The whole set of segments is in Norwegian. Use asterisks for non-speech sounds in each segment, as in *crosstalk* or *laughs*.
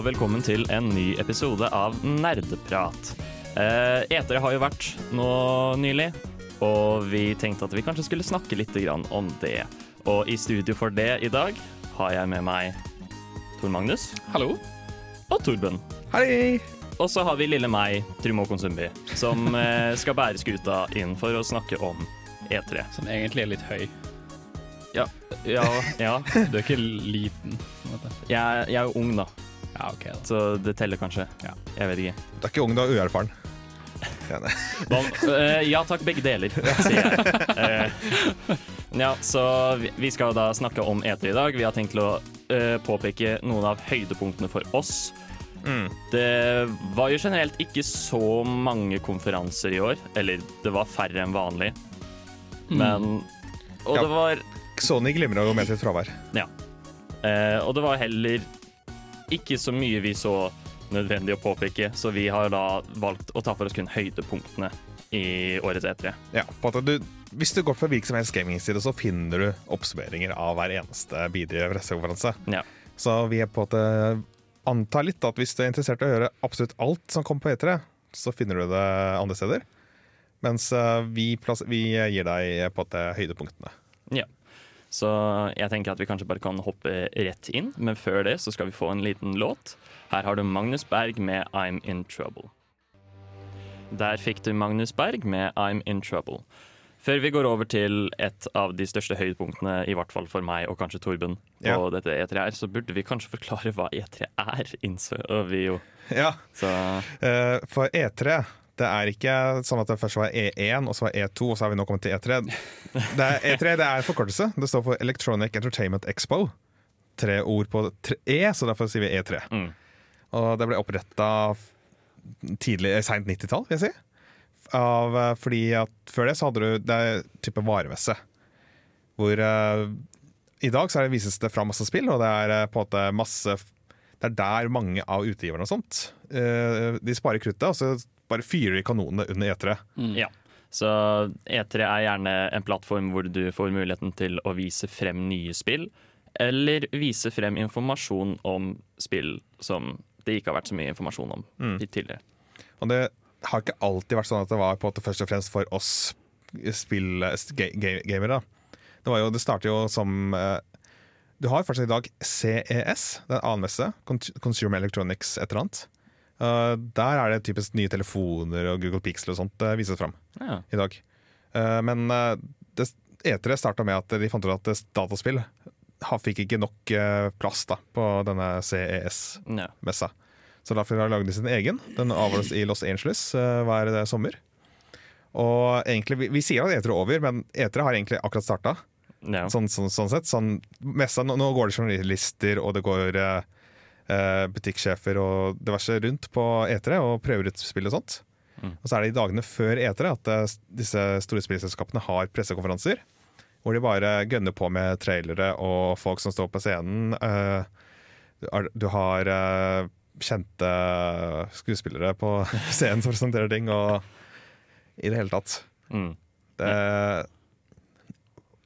Og velkommen til en ny episode av Nerdeprat. Eh, Etere har jo vært nå nylig, og vi tenkte at vi kanskje skulle snakke litt om det. Og i studio for det i dag har jeg med meg Tor Magnus Hallo. og Torben. Hei. Og så har vi lille meg, Trymo Konsumbi, som eh, skal bære skuta inn for å snakke om E3. Som egentlig er litt høy. Ja, ja, ja. Du er ikke liten. Jeg, jeg er jo ung, da, Ja, OK, da. så det teller kanskje. Ja. Jeg vet ikke. Du er ikke ung, du er uerfaren. Ja, *laughs* eh, ja takk, begge deler, sier jeg. Eh, ja, så vi- vi skal da snakke om E3 i dag. Vi har tenkt til å eh, påpeke noen av høydepunktene for oss. Mm. Det var jo generelt ikke så mange konferanser i år. Eller det var færre enn vanlig. Men Og Ja. det var Sony glimrer jo med sitt fravær. Eh, og det var heller ikke så mye vi så nødvendig å påpeke, så vi har da valgt å ta for oss kun høydepunktene i årets E E3. Ja, på at du, hvis du går på hvilken som helst gamingside, så finner du oppsummeringer av hver eneste bidige pressekonferanse. Ja. Så vi er på at antar litt at hvis du er interessert i å gjøre absolutt alt som kommer på E3, så finner du det andre steder. Mens eh, vi, vi gir deg på at høydepunktene. Ja. Så jeg tenker at vi kanskje bare kan hoppe rett inn, men før det så skal vi få en liten låt. Her har du Magnus Berg med I'm In Trouble. Der fikk du Magnus Berg med I'm In Trouble. Før vi går over til et av de største høydepunktene, i hvert fall for meg og kanskje Torben, på Ja. dette E3 her, så burde vi kanskje forklare hva E3 er, innså vi jo. Ja, Så Eh, for E3 det er ikke sånn at det først var E1, og så var E2, og så har vi nå kommet til E3. Det er, E3 det er forkortelse. Det står for Electronic Entertainment Expo. Tre ord på tre E, så derfor sier vi E3. Mm. Og det ble oppretta eh, seint 90-tall, vil jeg si. Av, eh, fordi at før det så hadde du det er type varemesse. Hvor uh, i dag så er det vises det fra masse spill, og det er på en måte masse Det er der mange av utgiverne og sånt Uh, De sparer kruttet, og så bare fyrer de kanonene under E E3. ja. Så E3 er gjerne en plattform hvor du får muligheten til å vise frem nye spill, eller vise frem informasjon om spill som det ikke har vært så mye informasjon om Mm. tidligere. Og det har ikke alltid vært sånn at det var på en måte først og fremst for oss spill, ga- ga- gamere. Det, var jo, det starter jo som eh, Du har faktisk i dag CES, det er en annen messe. Con- Consumer Electronics et eller annet. Eh, der er det typisk nye telefoner og Google Pixel og sånt det vises fram Ja. i dag. Eh, men eh, det, E3 starta med at de fant ut at dataspill fikk ikke nok plass da, på denne CES-messa. Så derfor har de sin egen. Den avholdes i Los Angeles hver sommer. Og egentlig, vi, vi sier at E3 er over, men E3 har egentlig akkurat starta. Ja. Sånn, sånn, sånn sett. Sånn, messa, nå, nå går det journalister, og det går eh, eh, butikksjefer og diverse rundt på E3 og prøver ut spill og sånt. Mm. Og så er det i dagene før E3 at eh, disse store spillselskapene har pressekonferanser. Hvor de bare gønner på med trailere og folk som står på scenen. Eh, du har- eh, kjente skuespillere på *laughs* scenen som presenterer ting, og i det hele tatt. Mm. Det,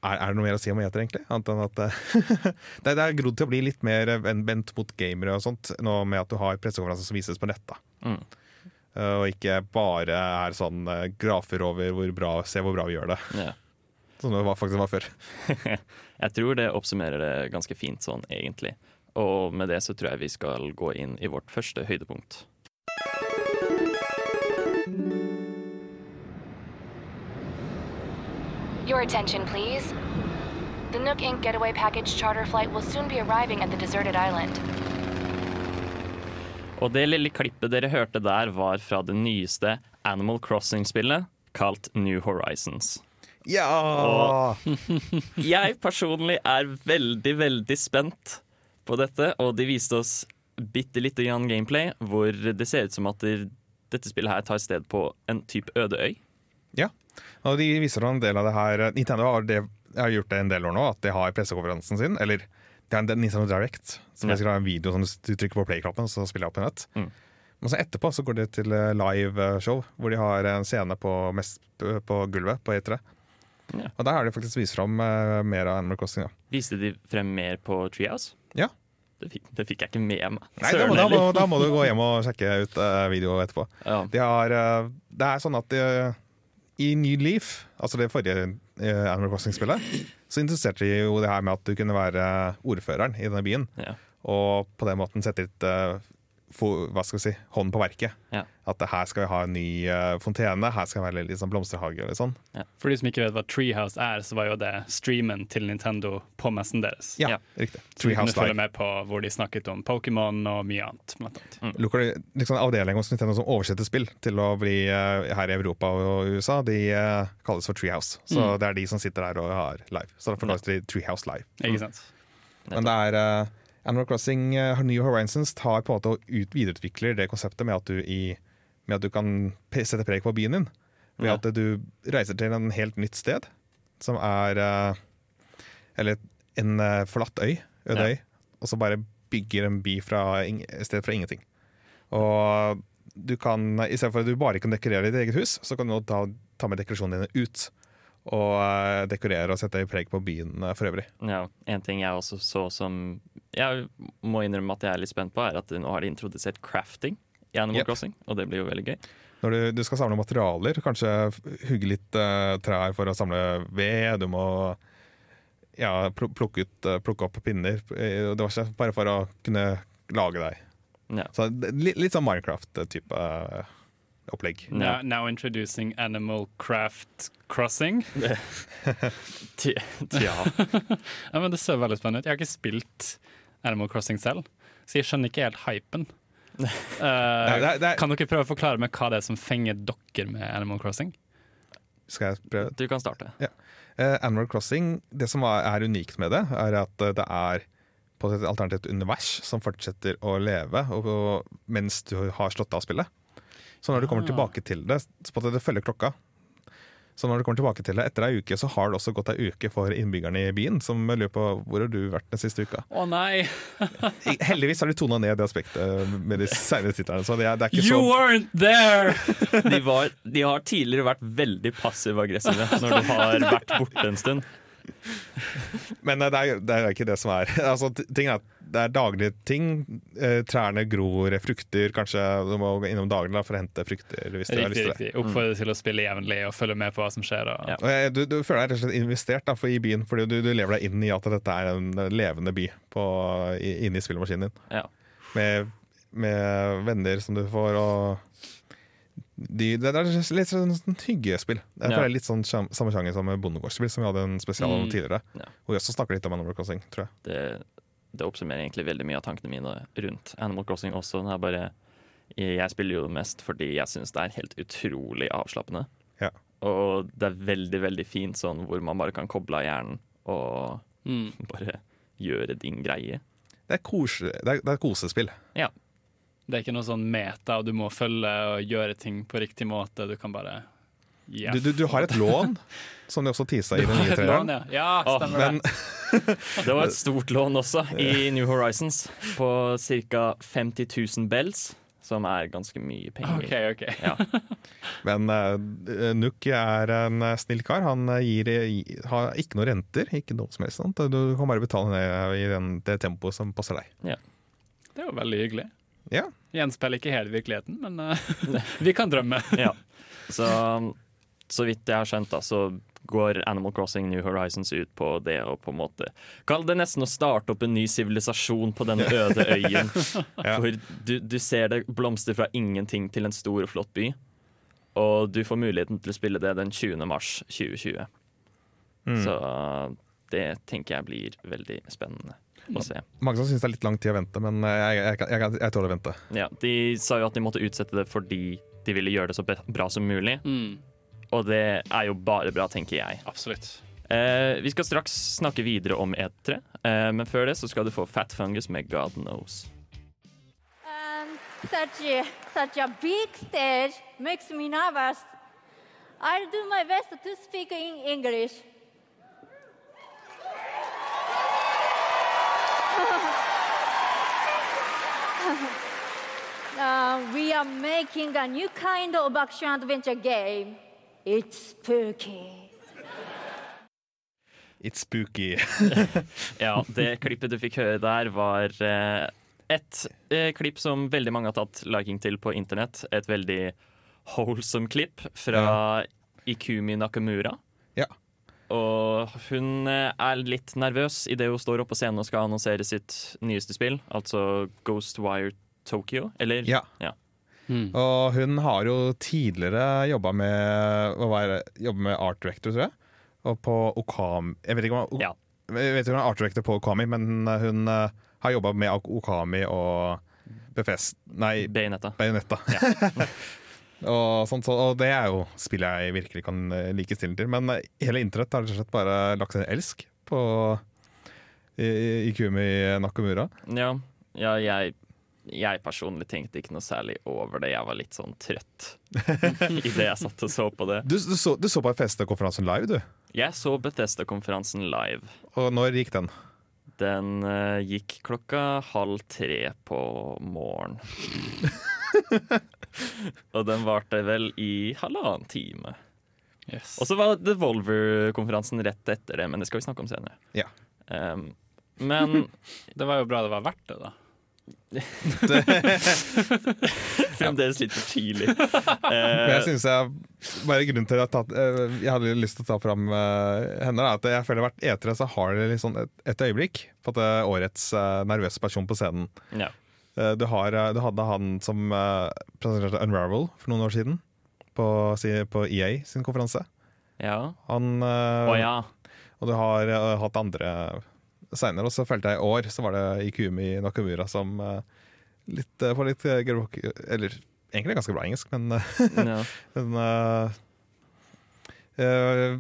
er, er det noe mer å si om E3, egentlig? Annet enn at eh, *laughs* det, det er grodd til å bli litt mer vendt mot gamere og sånt, nå med at du har pressekonferanser som vises på nett. da. Mm. Eh, Og ikke bare er sånn eh, grafer over hvor bra, se hvor bra vi gjør det. Ja. *laughs* Som det var, faktisk var før. *laughs* Jeg tror det oppsummerer det ganske fint sånn, egentlig. Og med det så tror jeg vi skal gå inn i vårt første høydepunkt. Your attention, please. The Nook Inc. Getaway Package charter flight will soon be arriving at the deserted island. Og det lille klippet dere hørte der, var fra det nyeste Animal Crossing-spillet, kalt New Horizons. Ja! *laughs* Jeg personlig er veldig, veldig spent på dette, og de viste oss bitte lite grann gameplay hvor det ser ut som at dette spillet her tar sted på en type øde øy. Og de viser en del av det her Nintendo har, det, har gjort det en del år nå, at de har pressekonferansen sin. Eller det er en Nintendo Direct, som Ja. har en video som du trykker på play-knappen, så spiller jeg opp i nett. Mm. Men så etterpå så går de til eh, live-show, hvor de har en scene på, mest, på gulvet på E3. Ja. Og der har de faktisk vist fram eh, mer av Animal Crossing. Da. Viste de frem mer på Treehouse? Ja. Det fikk, det fikk jeg ikke med meg. Nei, da, må- da, må, da må du gå hjem og sjekke ut uh, video etterpå. Ja. De har, uh, det er sånn at de, i New Leaf, altså det forrige eh, Animal Crossing-spillet, så interesserte de jo det her med at du kunne være ordføreren i denne byen, Ja. og på den måten sette litt eh, hva skal vi si, hånd på verket. Ja. At det her skal vi ha en ny uh, fontene, her skal det være sånn blomsterhage eller sånn. For de som ikke vet hva Treehouse er, så var jo det streamen til Nintendo på messen deres. Ja, Ja. riktig. Treehouse følge Live. med på hvor de snakket om Pokémon og mye annet. Blant annet. Lokal, liksom avdelingen hos Nintendo som oversetter spill til å bli uh, her i Europa og USA, de uh, kalles for Treehouse. Så Mm. det er de som sitter der og har live. Så derfor kalles de Treehouse Live. Ikke sant? Men det er uh, Animal Crossing uh, New Horizons tar på en måte og ut, videreutvikler det konseptet med at du, i, med at du kan sette preg på byen din. Ved Ja. at du reiser til en helt nytt sted, som er uh, Eller en uh, forlatt øy, øde Ja. øy, og så bare bygger en by fra et sted fra ingenting. Og du kan, i stedet for at du bare kan dekorere ditt eget hus, så kan du ta, ta med dekorasjonene dine ut. Og uh, dekorere og sette preg på byen uh, for øvrig. Ja, En ting jeg også så som jeg må innrømme at jeg er litt spent på, er at nå har de introdusert crafting i Animal Yep. Crossing, og det blir jo veldig gøy. Når du, du skal samle materialer, kanskje hugge litt uh, trær for å samle ved, du må ja, plukke, ut, eh, plukke opp pinner. Eh, Det var ikke bare for å kunne lage deg. Ja. Så litt, litt sånn Minecraft-type eh, opplegg. Now, now introducing Animal Craft Crossing. *laughs* Tja. *laughs* Ja, men Det ser veldig spennende ut. Jeg har ikke spilt Animal Crossing selv, så jeg skjønner ikke helt hypen. Uh, *laughs* Nei, det det er- Kan dere prøve å forklare meg hva det er som fenger dere med Animal Crossing? Skal jeg prøve? Du kan starte. Eh, Animal Crossing, det som er, er unikt med det, er at eh, det er på et alternativt univers som fortsetter å leve og, og, mens du har slått av spillet. Så når du kommer Ah. tilbake til det, så på at det følger klokka. Så når du kommer tilbake til det etter ei uke, så har det også gått ei uke for innbyggerne i byen, som lurer på hvor har du vært den siste uka. Å nei! *laughs* Heldigvis har de tona ned det aspektet med de senere titlene, så det er, det er ikke You så weren't there! De, var, de har tidligere vært veldig passiv-aggressive når du har vært borte en stund. Men eh, det er, det er ikke det som er *laughs* altså, ting er Det er daglige ting. Eh, trærne gror frukter. Kanskje du må gå innom daglig for å hente frukter. Hvis du har lyst Riktig, til det. riktig. Oppfordre til å spille jevnlig og følge med på hva som skjer. Og, Ja. Og jeg, du, du føler deg rett og slett investert da, for i byen, fordi du, du lever deg inn i at dette er en levende by på, i, inni spillemaskinen din. Ja. Med, med venner som du får, og de, det er litt sånn, sånn hyggespill. Det er Ja. litt sånn samme sjanger som med bondegårdsspill, som vi hadde en spesial om Mm. tidligere. Ja. Hvor vi også snakker litt om Animal Crossing, tror jeg. Det, det oppsummerer egentlig veldig mye av tankene mine rundt Animal Crossing også. Det er bare, jeg spiller jo mest fordi jeg syns det er helt utrolig avslappende. Ja. Og det er veldig, veldig fint sånn hvor man bare kan koble av hjernen og Mm. *laughs* bare gjøre din greie. Det er, kose, det er, det er kosespill. Det er ikke noe sånn meta, og du må følge og gjøre ting på riktig måte. Du kan bare yeah. Du, du, du har et lån, som de også tisa i den nye traileren. ja. ja, stemmer Men det. Det var et stort lån også *laughs* i New Horizons på ca. 50 000 bells, som er ganske mye penger. Okay, okay. Ja. *laughs* Men uh, Nuk er en eh, snill kar. Han eh, gir, har ikke noe renter, ikke noe som helst. Sant? Du kan bare betale ned i den, det tempoet som passer deg. Det er jo veldig hyggelig. Ja. Gjenspeiler ikke hele virkeligheten, men uh, *laughs* vi kan drømme. *laughs* Ja. Så, så vidt jeg har skjønt, da, så går Animal Crossing New Horizons ut på det å på en måte Kall det nesten å starte opp en ny sivilisasjon på den øde *laughs* øyen. Ja. Hvor du, du ser det blomster fra ingenting til en stor og flott by. Og du får muligheten til å spille det den 20. mars 2020. Mm. Så det tenker jeg blir veldig spennende. Mange som syns det er litt lang tid å vente, men eh, jeg, jeg, jeg, jeg, jeg tåler å vente. Ja, de sa jo at de måtte utsette det fordi de ville gjøre det så bra som mulig. Mm, Og det er jo bare bra, tenker jeg. absolutt. Eh, vi skal straks snakke videre om E3, eh, men før det så skal du få Fat Fungus med God Knows. such a, such a big stage makes me nervous. I'll do my best to speak in English. *laughs* Uh, we are making a new kind of action adventure game. It's spooky. It's spooky. *laughs* Ja, det klippet du fikk høre der, var eh, et eh, klipp som veldig mange har tatt liking til på internett. Et veldig wholesome klipp fra Ikumi Nakamura. Ja. Og hun eh, er litt nervøs idet hun står oppe på scenen og skal annonsere sitt nyeste spill, altså Ghostwire Tokyo, eller? Ja. Ja. Og hun har jo tidligere jobba med, med art director, tror jeg. Og på Okami Jeg vet ikke om Ja. Jeg vet ikke om hun er art director på Okami, men hun eh, har jobba med Okami og Befest... Nei, Bayonetta. Bayonetta. *laughs* og, sånt, så, og det er jo spill jeg virkelig kan eh, like stilen til. Men eh, hele internett har rett og slett bare lagt en elsk på I- Ikumi Nakamura. Ja, ja jeg, jeg personlig tenkte ikke noe særlig over det. Jeg var litt sånn trøtt *laughs* idet jeg satt og så på det. Du, du, så, du så på Bethesda-konferansen live, du. Jeg så Bethesda-konferansen live. Og når gikk den? Den uh, gikk klokka halv tre på morgen. *laughs* *laughs* og den varte vel i halvannen time. Yes. Og så var Devolver-konferansen rett etter det, men det skal vi snakke om senere. Ja. Um, men *laughs* Det var jo bra det var verdt det, da. *laughs* fremdeles litt for tidlig. Men jeg Eh, synes jeg bare grunnen til at jeg, tatt, eh, jeg hadde lyst til å ta fram uh, henne, er at jeg føler hvert E3 så har det litt sånn et, et øyeblikk på at det årets uh, nervøse person på scenen. ja. Eh, du, har, eh, du hadde han som uh, presenterte Unravel for noen år siden, på, på EA sin konferanse. ja. Han, oh, ja. Og du har eh, hatt andre seinere, og så følte jeg i år så var det Ikumi Nakamura som eh, litt, eh, på litt uh, Eller egentlig ganske bra engelsk, men eh, *laughs* ja. Hun eh, eh,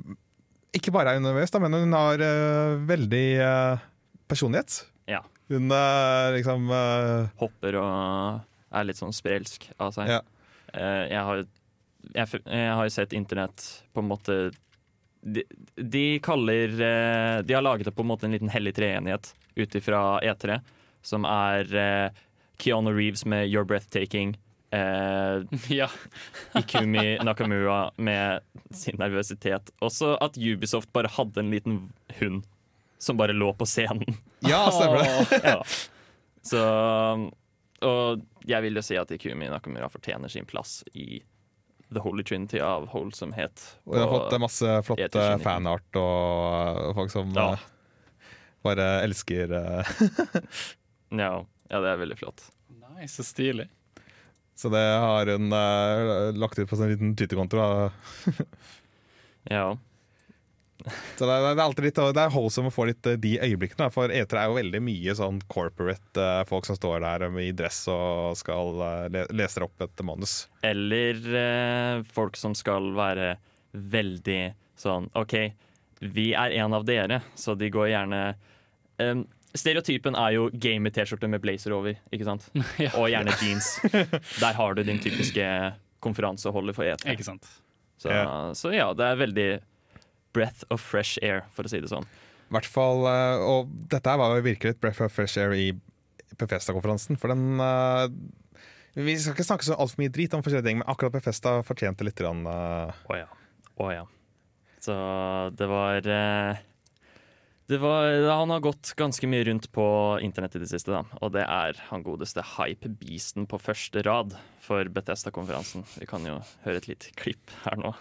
Ikke bare er hun nervøs, da, men hun har uh, veldig uh, personlighet. Hun er liksom uh... Hopper og er litt sånn sprelsk av seg. Ja. Uh, jeg, har, jeg, jeg har sett internett på en måte de, de kaller uh, De har laget det på en måte en liten hellig treenighet ut ifra E3, som er Keanu Reeves med 'You're Breathtaking'. Eh, *laughs* ja. Ikumi Nakamura med sin nervøsitet. Også at Ubisoft bare hadde en liten hund som bare lå på scenen. *laughs* Ja, stemmer det. *laughs* ja. Så Og jeg vil jo si at Ikumi Nakamura fortjener sin plass i The Holy Trinity av holdsomhet. Og de har fått eh, masse flotte fanart og, og folk som Ja. eh, bare elsker eh, *laughs* ja, ja, det er veldig flott. Nice, så stilig. Så det har hun uh, lagt ut på sin liten Twitter-konto. da. Ja. Så det er, det er alltid litt Det er holdsomt å få litt eh, de øyeblikkene. For E3 er jo veldig mye sånn corporate eh, folk som står der i dress og skal lese leser opp et manus. Eller eh, folk som skal være veldig sånn OK, vi er en av dere, så de går gjerne um, Stereotypen er jo gay med T-skjorte med blazer over, ikke sant? *laughs* Ja. Og gjerne jeans. Der har du din typiske konferanseholder for E3. Ikke sant? Så, Ja. så ja, det er veldig breath of fresh air, for å si det sånn. I hvert fall, eh, Og dette var jo virkelig et breath of fresh air i Befesta-konferansen. For den eh, Vi skal ikke snakke så altfor mye drit om forskjellige ting, men akkurat Befesta fortjente litt eh, Å ja. Oh, ja. Så det var det var, han har gått ganske mye rundt på internett i det siste, da. Og det er han godeste hype-beasten på første rad for Bethesda-konferansen. Vi kan jo høre et lite klipp her nå.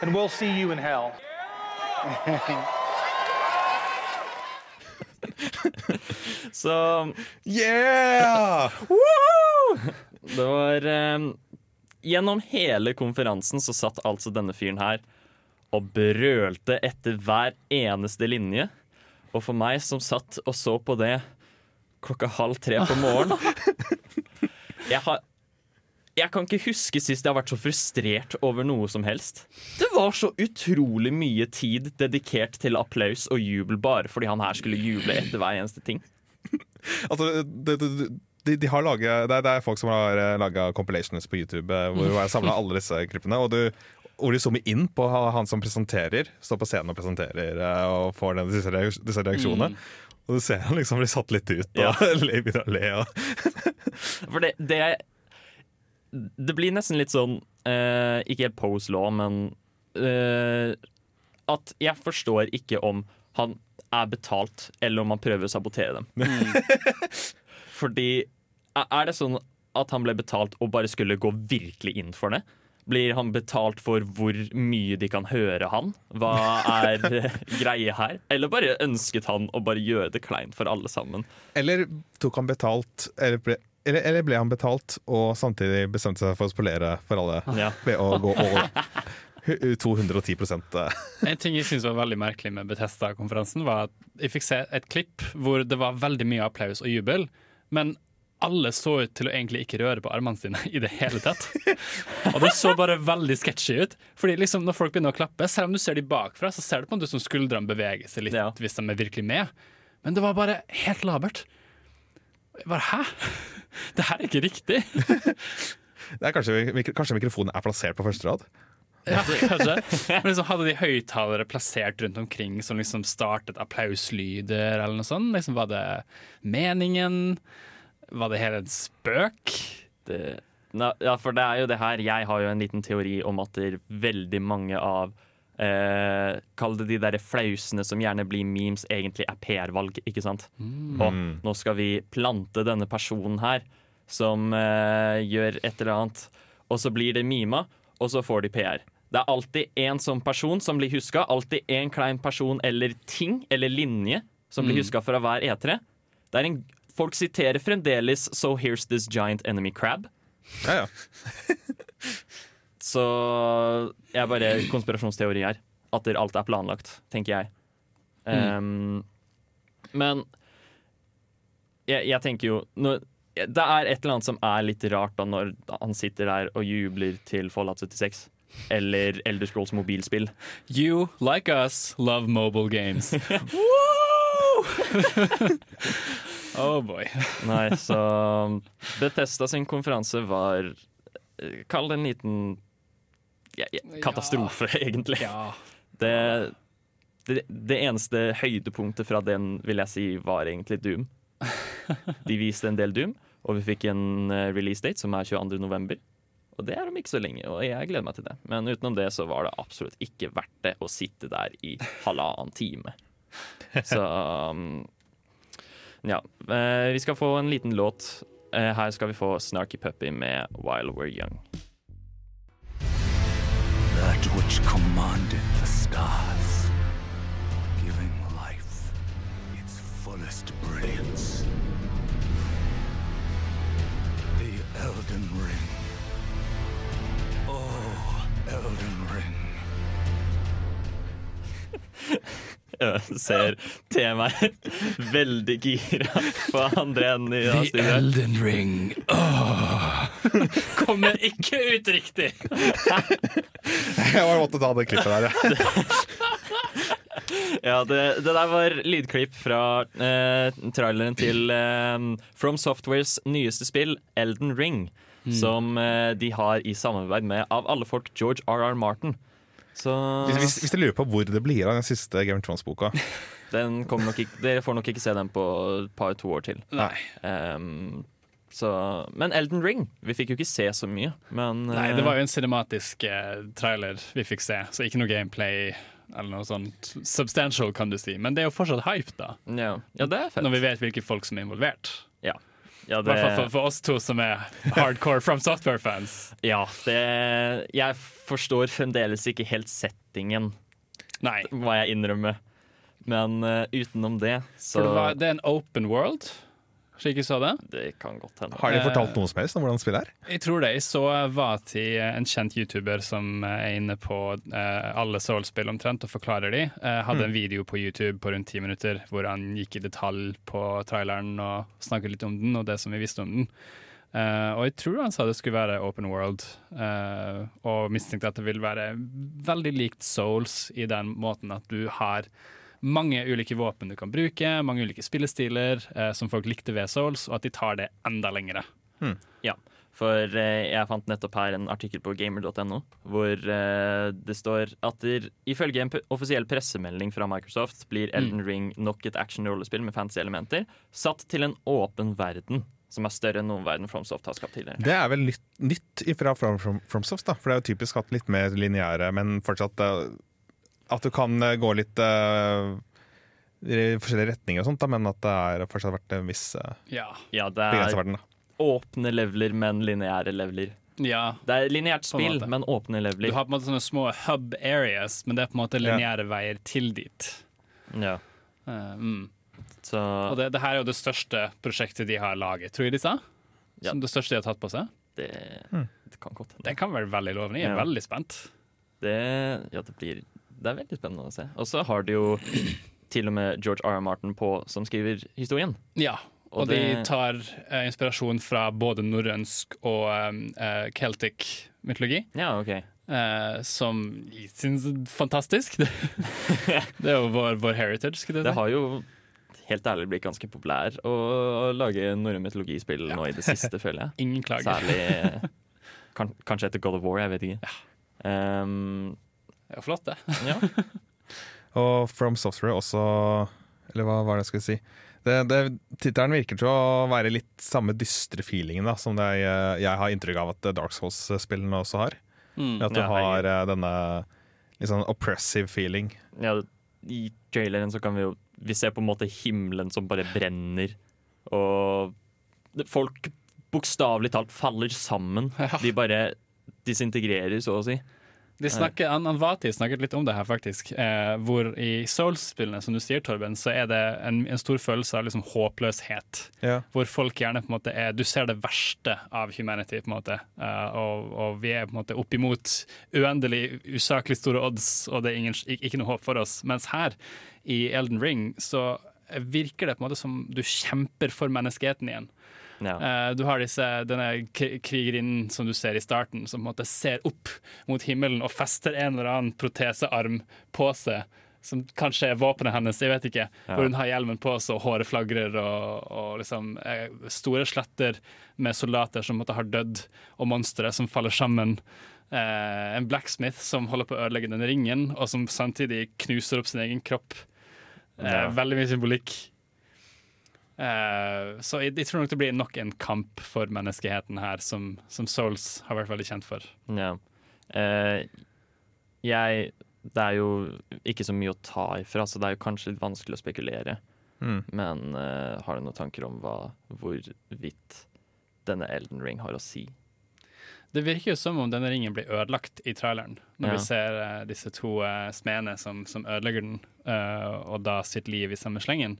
And we'll see you in hell. *laughs* Så Yeah! *laughs* det var um, Gjennom hele konferansen så satt altså denne fyren her og brølte etter hver eneste linje. Og for meg som satt og så på det klokka halv tre på morgenen *laughs* Jeg har Jeg kan ikke huske sist jeg har vært så frustrert over noe som helst. Det var så utrolig mye tid dedikert til applaus og jubel bare fordi han her skulle juble etter hver eneste ting. *laughs* Altså, det, det, de, de har laget, det, er, det er folk som har laga compilations på YouTube eh, hvor jeg samla *laughs* alle disse klippene. Og du, hvor de zoomer inn på han som presenterer, står på scenen og presenterer eh, og får den, disse, reak- disse reaksjonene. Og du ser han liksom blir satt litt ut og Ja. *laughs* begynner å le. Og, For det, det Det blir nesten litt sånn uh, Ikke helt pose law, men uh, At jeg forstår ikke om han er betalt, eller om han prøver å sabotere dem. *laughs* Fordi er det sånn at han ble betalt og bare skulle gå virkelig inn for det? Blir han betalt for hvor mye de kan høre han? Hva er greia greie her? Eller bare ønsket han å bare gjøre det kleint for alle sammen? eller tok han betalt eller ble, eller, eller ble han betalt og samtidig bestemte seg for å spolere for alle Ja. ved å gå over 210 eh. En ting jeg syns var veldig merkelig med Betesta-konferansen, var at jeg fikk se et klipp hvor det var veldig mye applaus og jubel, men alle så ut til å egentlig ikke røre på armene sine i det hele tatt. *laughs* Og det så bare veldig sketchy ut. Fordi liksom når folk begynner å klappe, selv om du ser de bakfra, så ser du på en måte som skuldrene beveger seg litt Ja. hvis de er virkelig med. Men det var bare helt labert. Jeg bare, Hæ? *laughs* Det her er ikke riktig. *laughs* Det er kanskje, kanskje mikrofonen er plassert på første rad? Ja, kanskje. Men liksom hadde de høyttalere plassert rundt omkring som liksom startet applauslyder eller noe sånt? Liksom var det meningen? Var det hele en spøk? det, na, ja, for det er jo det her Jeg har jo en liten teori om at det er veldig mange av eh, Kall det de der flausene som gjerne blir memes, egentlig er PR-valg, ikke sant? Og nå skal vi plante denne personen her som eh, gjør et eller annet, og så blir det mima, og så får de PR. Det er alltid en sånn person som blir huska, alltid en klein person eller ting eller linje som blir huska fra hver E3. Det er en, folk siterer fremdeles 'So here's this giant enemy crab'. Ja, ja. *laughs* Så jeg er bare konspirasjonsteori her. At alt er planlagt, tenker jeg. Um, men jeg, jeg tenker jo når, Det er et eller annet som er litt rart da når han sitter der og jubler til Fallout 76. Eller Elder Scrolls mobilspill. You, like us, love mobile games. *laughs* *laughs* oh boy. Nei, så Bethesda sin konferanse var eh, Kall det en liten ja, ja, katastrofe, *laughs* egentlig. Ja. Det, det, det eneste høydepunktet fra den vil jeg si var egentlig Doom. *laughs* De viste en del Doom, og vi fikk en eh, release date som er 22. november. Og det er om ikke så lenge, og jeg gleder meg til det. Men utenom det så var det absolutt ikke verdt det å sitte der i halvannen time. *laughs* Så um, ja. Eh, vi skal få en liten låt. Eh, her skal vi få Snarky Puppy med While We're Young. That which commanded the stars, giving life its fullest brilliance. The Elden Ring. Oh, Elden Ring. *laughs* Ser til meg veldig gira på andre enden i det studioet. Elden Ring. Kommer ikke ut riktig. Jeg bare måtte ta det klippet der, ja. Ja, det, det der var lydklipp fra eh, traileren til eh, From Softwares nyeste spill, Elden Ring. Som eh, de har i samarbeid med, av alle folk, George R.R. Martin. Så Hvis, hvis, dere lurer på hvor det blir av den siste Game of Thrones-boka *laughs* den kommer nok ikke, dere får nok ikke se den på et par to år til. Nei. Um, så, men Elden Ring Vi fikk jo ikke se så mye. Men Nei, eh, det var jo en cinematisk eh, trailer vi fikk se, så ikke noe gameplay eller noe sånt substantial, kan du si. Men det er jo fortsatt hype, da. ja. ja, det er fett. Når vi vet hvilke folk som er involvert. Ja. Ja, I hvert fall for, for oss to som er hardcore From Software-fans. ja det, jeg forstår fremdeles ikke helt settingen, Nei. må jeg innrømme. Men uh, utenom det, så For det, var, det er en open world, slik jeg så det. det kan godt hende. Har de fortalt noe som helst om hvordan spillet er? Jeg tror det. Jeg så Vati, en kjent YouTuber som er inne på eh, alle Soul-spill omtrent og forklarer de. Eh, hadde en video på YouTube på rundt ti minutter hvor han gikk i detalj på traileren og snakket litt om den og det som vi visste om den. Uh, og jeg tror han sa det skulle være open world, uh, og mistenkte at det vil være veldig likt Souls i den måten at du har mange ulike våpen du kan bruke, mange ulike spillestiler eh, som folk likte ved Souls, og at de tar det enda lengre. Ja, for eh, jeg fant nettopp her en artikkel på gamer.no hvor eh, det står at der, ifølge en p- offisiell pressemelding fra Microsoft blir Elden Ring nok et action-rollespill med fancy elementer, satt til en åpen verden som er større enn noen verden FromSoft har skapt tidligere. Det er vel nytt, nytt fra From, From, FromSoft, da. For det er jo typisk hatt litt mer lineære, men fortsatt eh, At du kan eh, gå litt uh, i forskjellige retninger og sånt, da, men at det har fortsatt vært en viss uh, Ja. Ja, det er verden. Da. åpne leveler, men lineære leveler. ja. Det er lineært spill, men åpne leveler. Du har på en måte sånne små hub areas, men det er på en måte Ja. veier til dit. Ja. Uh, mm. Så Og det, det her er jo det største prosjektet de har laget, tror jeg de sa? Ja. Som det største de har tatt på seg. det, det kan godt hende. Det kan være veldig lovende. Jeg er Ja. veldig spent. Det, ja, det blir Det er veldig spennende å se. Og så har de jo til og med George R. R. Martin på som skriver historien. Ja. Og, Og de tar eh, inspirasjon fra både norrønsk og eh, celtic mytologi. Ja, OK. eh, som jeg syns er fantastisk. Det, *laughs* det er jo vår, vår heritage, du jeg Det har jo helt ærlig blitt ganske populær å, å lage norrøn mytologispill nå i det siste, føler jeg. *laughs* Ingen klager. Særlig kan, Kanskje etter God of War, jeg vet ikke. Um, Er jo flott, det. ja. *laughs* Og From Software også Eller hva var det jeg skulle si? Det, det, Tittelen virker til å være litt samme dystre feelingen da, som det jeg, jeg har inntrykk av at Dark Souls-spillene også har. Mm. At du Ja, har jeg... denne litt sånn oppressive feeling. ja, I traileren så kan vi jo Vi ser på en måte himmelen som bare brenner, og folk bokstavelig talt faller sammen. *laughs* Ja. De bare disintegrerer, så å si. De snakker, Anvati snakket litt om det her, faktisk. Eh, hvor i Souls-spillene, som du sier, Torben, så er det en, en stor følelse av liksom håpløshet. Ja. Hvor folk gjerne på en måte er Du ser det verste av humanity, på en måte. Eh, og, og vi er på en måte oppimot uendelig usaklig store odds, og det er ingen, ikke, noe håp for oss. Mens her, i Elden Ring, så virker det på en måte som du kjemper for menneskeheten igjen. Ja. Eh, du har disse, denne krigerinnen som du ser i starten, som på en måte ser opp mot himmelen og fester en eller annen protesearm på seg. Som kanskje er våpenet hennes, jeg vet ikke. Ja. Hvor hun har hjelmen på seg, og håret flagrer, og, og liksom eh, store sletter med soldater som måtte ha dødd, og monstre som faller sammen. Eh, en blacksmith som holder på å ødelegge den ringen, og som samtidig knuser opp sin egen kropp. Eh, Ja. Veldig mye symbolikk. Eh, så jeg, jeg tror nok det blir nok en kamp for menneskeheten her, som, som Souls har vært veldig kjent for. Ja. Uh, jeg Det er jo ikke så mye å ta ifra, så det er jo kanskje litt vanskelig å spekulere. Mm. Men uh, har du noen tanker om hva, hvorvidt denne Elden Ring har å si? Det virker jo som om denne ringen blir ødelagt i traileren, når Ja. vi ser disse to uh, smedene som, som ødelegger den, eh, og da sitt liv i samme slengen.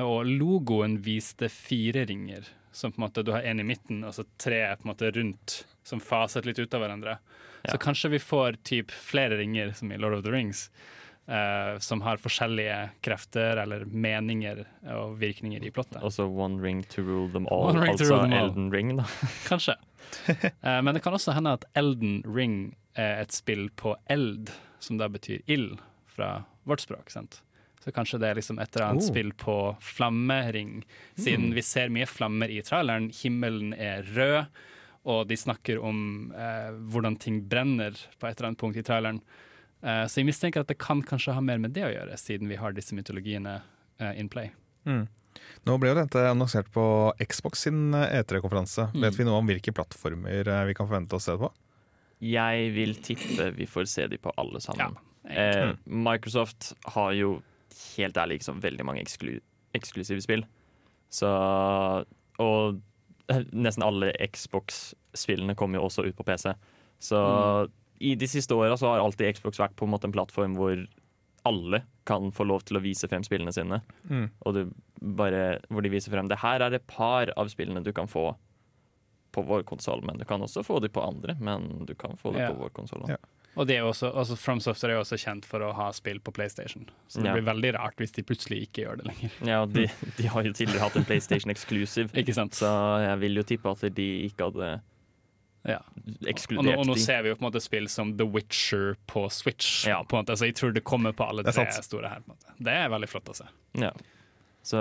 Og logoen viste fire ringer, som på en måte du har en i midten, og så tre på en måte rundt, som faset litt ut av hverandre. Ja. Så kanskje vi får typ flere ringer, som i Lord of the Rings, eh, som har forskjellige krefter eller meninger og virkninger i plottet. Også One Ring to Rule Them All, altså rule them all. Elden Ring, da. *laughs* Kanskje. Eh, men det kan også hende at Elden Ring er et spill på eld, som da betyr ild fra vårt språk. sant? Så kanskje det er liksom et eller annet Oh. spill på flammering, siden vi ser mye flammer i traileren. Himmelen er rød, og de snakker om eh, hvordan ting brenner på et eller annet punkt i traileren. Eh, så jeg mistenker at det kan kanskje ha mer med det å gjøre, siden vi har disse mytologiene eh, in play. Nå ble jo dette annonsert på Xbox sin eh, E3-konferanse. Mm. Vet vi noe om hvilke plattformer eh, vi kan forvente oss se det på? Jeg vil tippe vi får se de på alle sammen. Ja. Eh, Microsoft har jo helt ærlig ikke så veldig mange eksklu eksklusive spill. Så Og eh, nesten alle Xbox-spillene kommer jo også ut på PC. Så i de siste åra så har alltid Xbox vært på en måte en plattform hvor alle kan få lov til å vise frem spillene sine. Mm. Og du bare, hvor de viser frem det her er et par av spillene du kan få på vår konsoll, men du kan også få de på andre. Men du kan få det Ja. på vår konsoll. Ja. Og det er jo også, altså From Software er jo også kjent for å ha spill på PlayStation, så det Ja. blir veldig rart hvis de plutselig ikke gjør det lenger. Ja, de, *laughs* de har jo tidligere hatt en PlayStation Exclusive, *laughs* Ikke sant? så jeg vil jo tippe at de ikke hadde Ja. Og nå, og nå ser vi jo på en måte spill som The Witcher på Switch. Ja. På en måte. Så jeg tror det kommer på alle Det tre store her. På en måte. Det er veldig flott å se. Ja. Så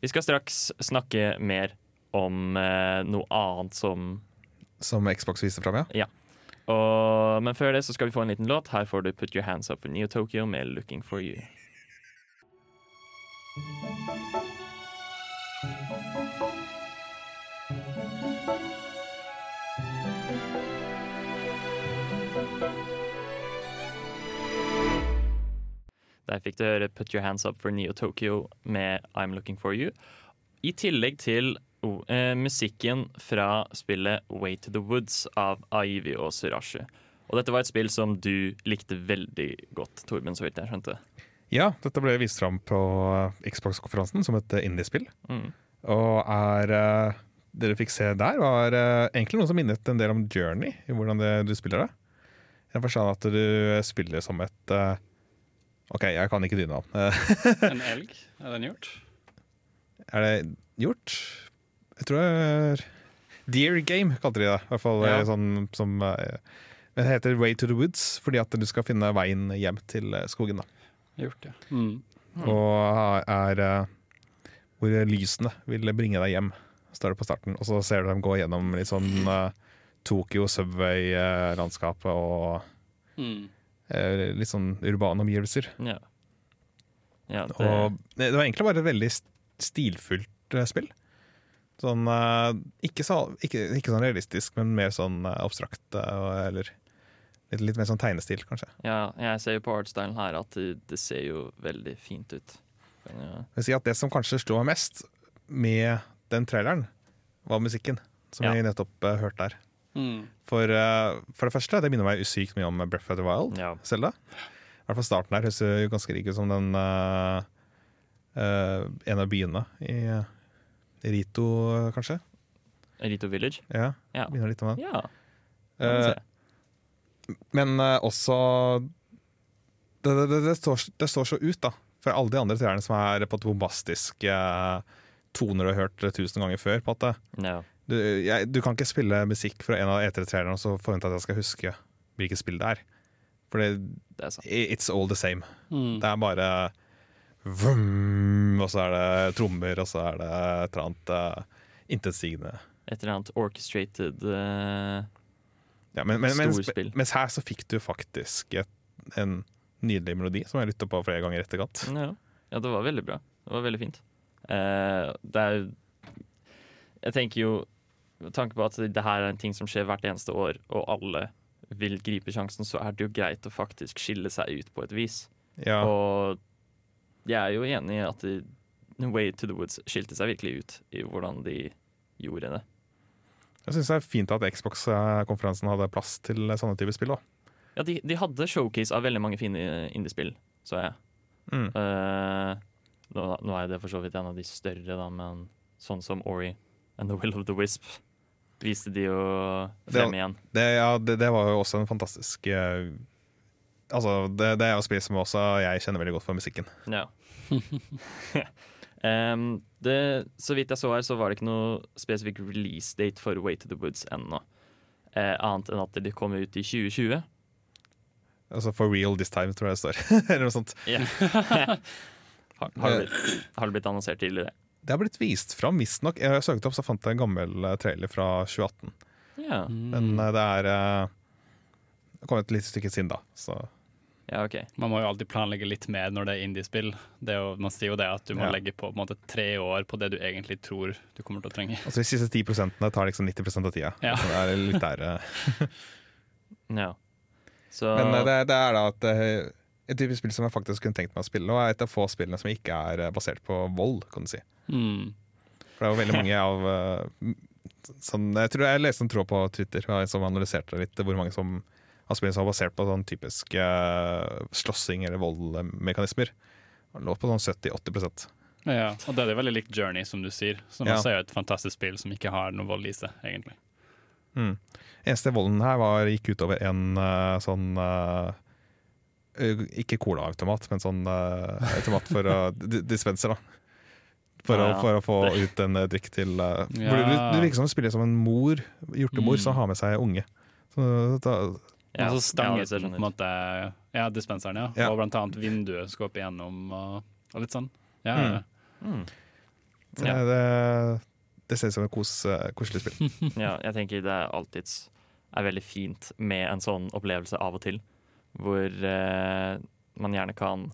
vi skal straks snakke mer om eh, noe annet som Som Xbox viste fram, ja. Og, Men før det så skal vi få en liten låt. Her får du Put Your Hands Up for Neo Tokyo med Looking for You. Der fikk du høre Put Your Hands Up for Neo Tokyo med I'm Looking For You. I tillegg til oh, eh, musikken fra spillet Way to the Woods av Ivy og Surashi. Og dette var et spill som du likte veldig godt, Torben, så vidt jeg skjønte. Ja, dette ble vist fram på Xbox-konferansen som et eh, indiespill. Mm. Og er eh, Dere fikk se der, var uh, egentlig noe som minnet en del om Journey, i hvordan det, du spiller det. I den forstand at du spiller som et uh, OK, jeg kan ikke dyna. *laughs* Eh, En elg, er den gjort? er det gjort? Jeg tror det er Deer Game, kalte de det. I hvert fall Ja. eh, sånn som eh, Det heter Way to the Woods, fordi at du skal finne veien hjem til eh, skogen. da Gjort, ja. Mm. og er hvor lysene vil bringe deg hjem, står det på starten. Og så ser du dem gå gjennom litt sånn uh, Tokyo Subway-landskapet og Mm. uh, litt sånn urbane omgivelser. Ja. ja det, Og det, var egentlig bare et veldig stilfullt spill. Sånn eh, ikke, så, ikke, ikke sånn realistisk, men mer sånn eh, abstrakt. eh, eller litt, litt mer sånn tegnestil, kanskje. ja, jeg ser jo på artstylen her at det, det ser jo veldig fint ut. Men, ja. Jeg si at Det som kanskje slo meg mest med den traileren, var musikken. Som Ja. vi nettopp uh, hørte der. Mm. For, uh, for det første, det minner meg usykt mye om Breath of the Wild. Ja. Zelda. I hvert fall starten her høres jo ganske rik ut som den uh, eh, en av byene i eh, Rito, kanskje. Rito Village. Ja, Ja. Begynner litt om den. Ja, kan man Eh, se. men eh, også det, det, det, det, står, det står så ut, da. For alle de andre treerne som er på et bombastisk eh, toner du har hørt tusen ganger før. på at det, ja. du, jeg, du kan ikke spille musikk fra en av E3-treerne og så forvente at jeg skal huske hvilket spill det er. For det, Det er sant. it's all the same. Mm. Det er bare vum, Og så er det trommer, og så er det et eller annet uh, intetsigende. Et eller annet orchestrated uh, Ja, men, men, mens, Storspill. mens her så fikk du faktisk et, en nydelig melodi som jeg lytta på flere ganger i etterkant. ja. ja, det var veldig bra. Det var veldig fint. Uh, det er Jeg tenker jo Med tanke på at det her er en ting som skjer hvert eneste år, og alle vil gripe sjansen, så er det jo greit å faktisk skille seg ut på et vis. Ja, Og jeg er jo enig i at Way to the Woods skilte seg virkelig ut i hvordan de gjorde det. jeg syns det er fint at Xbox-konferansen hadde plass til sånne typer spill. Da. Ja, de, de hadde showcase av veldig mange fine indiespill, så jeg. Mm. Uh, nå, nå er det for så vidt en av de større, da, men sånn som Ori and The Will of the Wisp viste de jo frem igjen. Det, ja, det, det var jo også en fantastisk eh, Altså, det, det er jo spill som også jeg kjenner veldig godt for musikken. Ja. *laughs* um, det, så vidt jeg så her, så var det ikke noe spesifikk release date for Way to the Woods ennå. Eh, annet enn at de kommer ut i 2020. Altså For real this time, tror jeg det står. *laughs* Eller noe sånt. *laughs* Har, har, det blitt, har det blitt annonsert tidligere? Det har blitt vist fram, visstnok. Jeg søkte opp, så fant jeg en gammel eh, trailer fra 2018. Ja. Men eh, det er eh, Det kom et lite stykke siden da. Så ja, OK. Man må jo alltid planlegge litt mer når det er indiespill. Det er jo- Man sier jo det at du må Ja. legge på, på en måte, tre år på det du egentlig tror du kommer til å trenge. altså de siste 10 prosentene tar liksom 90 av tida. Ja. Så det er litt der. eh. *laughs* Ja. Så Men eh, det, det er da at eh, et type spill som jeg faktisk kunne tenkt meg å spille, og er et av få spillene som ikke er basert på vold, kan du si. Mm. For det er jo veldig mange av sånn, Jeg tror jeg leste en tråd på Twitter som analyserte litt hvor mange som som var basert på sånn typisk uh, slåssing eller voldmekanismer. Det lå på sånn 70-80% Ja, og det er veldig likt Journey, som du sier. Som Ja. også er et fantastisk spill som ikke har noe vold i seg, egentlig. Mm. Eneste volden her var, gikk utover en uh, sånn uh, eh, Ikke colaautomat, men sånn uh, automat for *laughs* dispenser, da. For, Ja, å, for å få Det- ut en eh, drikk til eh, Ja. du virker som du spiller som en mor, hjortemor, Mm. som har med seg unge. Så da, Ja, og så ja, stanget hvis jeg den på en måte Ja, dispenseren, ja. Ja. Og blant annet vinduet skal opp igjennom og, og litt sånn. Ja, Mm. Mm. Ja. det, det ser ut som et kos, eh, koselig spill. *laughs* Ja, jeg tenker det er alltid er veldig fint med en sånn opplevelse av og til, hvor eh, man gjerne kan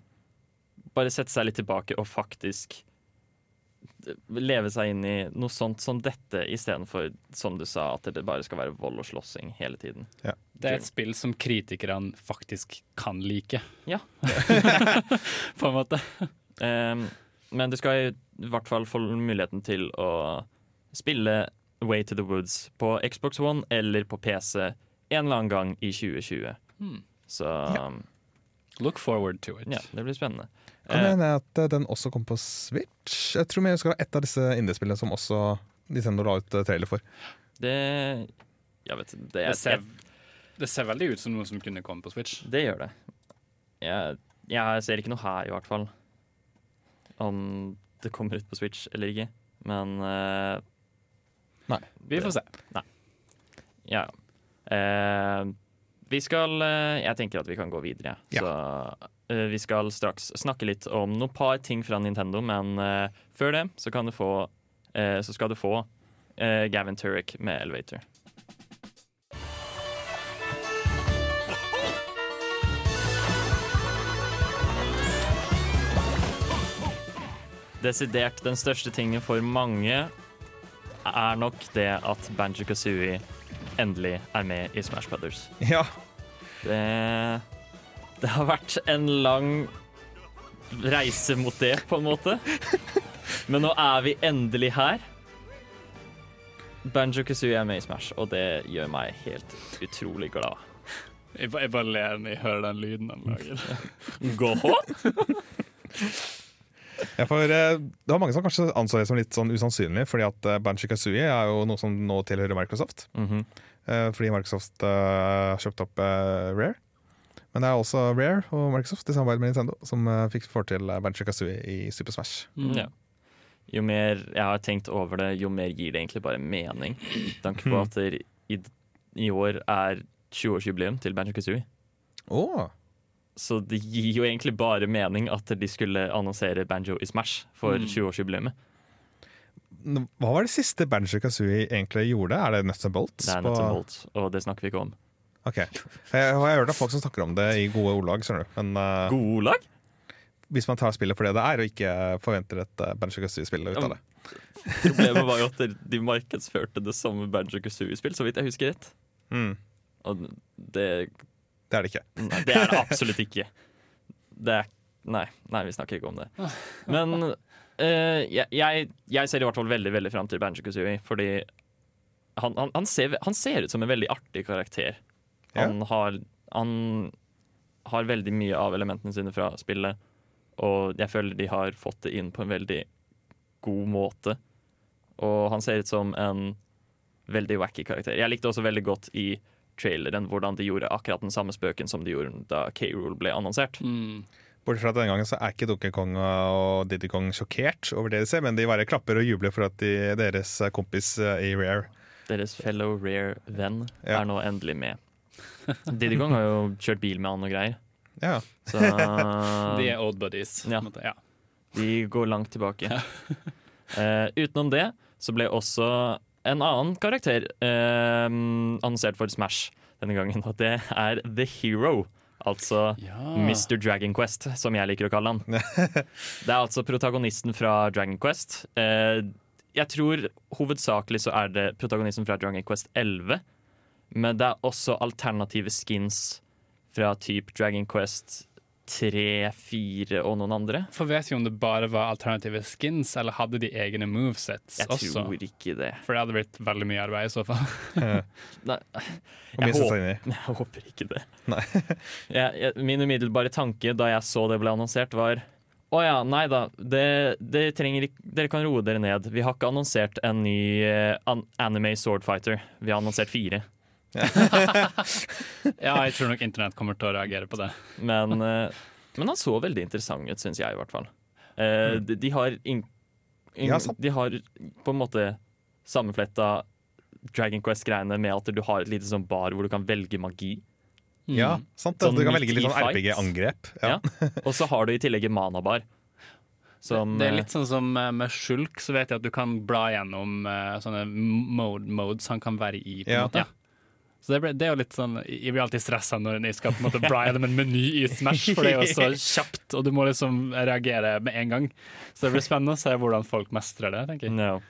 bare sette seg litt tilbake og faktisk leve seg inn i noe sånt som dette, istedenfor, som du sa, at det bare skal være vold og slåssing hele tiden. Det er et spill som kritikerne faktisk kan like. Ja. *laughs* på en måte. Um, men du skal i hvert fall få muligheten til å spille Way to the Woods på Xbox One eller på PC en eller annen gang i 2020. Hmm. Så Look forward to it. ja, det blir spennende. Kan Eh, hende at eh, den også kom på Switch? Jeg tror vi skal ha et av disse indiespillene som også Nintendo la ut eh, trailer for. det Jeg vet det, Det er, ser, det ser veldig ut som noe som kunne komme på Switch. det gjør det. Jeg, jeg ser ikke noe her, i hvert fall. Om det kommer ut på Switch eller ikke. Men eh, Vi får se. Ja. Uh, vi skal uh, Jeg tenker at vi kan gå videre. Ja. Så vi skal straks snakke litt om noen par ting fra Nintendo, men eh, før det så kan du få eh, Så skal du få eh, Gavin Turek med Elevator. Desidert den største tingen for mange er nok det at Banjo Kazooie endelig er med i Smash Brothers. Ja, Det, det har vært en lang reise mot det, på en måte. Men nå er vi endelig her. Banjo Kazooie er med i Smash, og det gjør meg helt utrolig glad. Jeg, jeg bare ler når jeg hører den lyden han lager. *laughs* Gå! Ja, for eh, Det var mange som kanskje anså det som litt sånn usannsynlig, fordi at uh, Banjo Kazooie er jo noe som nå tilhører Microsoft. Mm -hmm. fordi Microsoft uh, kjøpte opp eh, Rare. Men det er også Rare og Microsoft i samarbeid med Nintendo som eh, fikk får til uh, Banjo Kazooie i Super Smash. Mm. Ja. Jo mer jeg har tenkt over det, jo mer gir det egentlig bare mening. I tanke på at det i, i år er 20-årsjubileum til Banjo Kazooie. Oh. Så det gir jo egentlig bare mening at de skulle annonsere Banjo i Smash for Mm. 20-årsjubileet. N- Hva var det siste Banjo Kazooie egentlig gjorde? Er det Nuts and Bolts? Det er på- Nuts and Bolts, og det snakker vi ikke om. Ok. Jeg, jeg har hørt av folk som snakker om det i gode ordlag, skjønner du. Men eh, Gode lag? hvis man tar spillet for det det er, og ikke forventer et uh, Banjo Kazooie-spill ut av det. Problemet var jo at de- de markedsførte det samme Banjo Kazooie-spill, så vidt jeg husker rett. Mm, Og det, det er det ikke. nei, det er det absolutt ikke. Det er Nei, nei, vi snakker ikke om det. Men eh, jeg, jeg, jeg ser i hvert fall veldig veldig fram til Banjo Kazooie, fordi han, han, han, ser, han ser ut som en veldig artig karakter. Han, har, han har veldig mye av elementene sine fra spillet, og jeg føler de har fått det inn på en veldig god måte. Og han ser ut som en veldig wacky karakter. Jeg likte også veldig godt i traileren hvordan de gjorde akkurat den samme spøken som de gjorde da K-Rule ble annonsert. Mm. Bortsett fra at denne gangen så er ikke Donkey Kong og Diddy Kong sjokkert over det de ser, men de bare klapper og jubler for at de, deres kompis eh, i Rare Deres fellow rare venn Ja. er nå endelig med. *laughs* Diddy Kong har jo kjørt bil med han og greier. Ja. Så *laughs* De er old buddies. Ja. ja. De går langt tilbake. uh, *laughs* utenom det så ble også en annen karakter uh, annonsert for Smash denne gangen, og det er The Hero. Altså Ja. Mr. Dragon Quest, som jeg liker å kalle han. Det er altså protagonisten fra Dragon Quest. Uh, jeg tror hovedsakelig så er det protagonisten fra Dragon Quest 11, men det er også alternative skins fra type Dragon Quest 3, 4 og noen andre. For vet vi om det bare var alternative skins, eller hadde de egne movesets Jeg også? tror ikke det. For det hadde blitt veldig mye arbeid i så fall. *laughs* Nei, jeg, håper, *laughs* jeg håper ikke det. Nei. *laughs* jeg, jeg, min umiddelbare tanke da jeg så det ble annonsert, var Å ja, nei da. Det, det trenger ikke, dere kan roe dere ned. Vi har ikke annonsert en ny uh, an anime Swordfighter. Vi har annonsert fire. *laughs* Ja, jeg tror nok internett kommer til å reagere på det. Men, eh, men han så veldig interessant ut, syns jeg i hvert fall. Eh, de, de har in, in, Ja. De har på en måte sammenfletta Dragon Quest-greiene med at du har et lite sånn bar hvor du kan velge magi. Ja, sant. Sånn du kan velge litt sånn. RPG-angrep. Ja. Ja. Og så har du i tillegg manabar. Som, det er eh, litt sånn som eh, med skjulk, så vet jeg at du kan bla gjennom eh, sånne mode modes han kan være i. på en Ja. Så det, ble, det er jo litt sånn Jeg blir alltid stressa når jeg skal på en måte bla dem en meny i Smash, for det er jo så *laughs* kjapt, og du må liksom reagere med en gang. Så det blir spennende å se hvordan folk mestrer det, tenker jeg. No.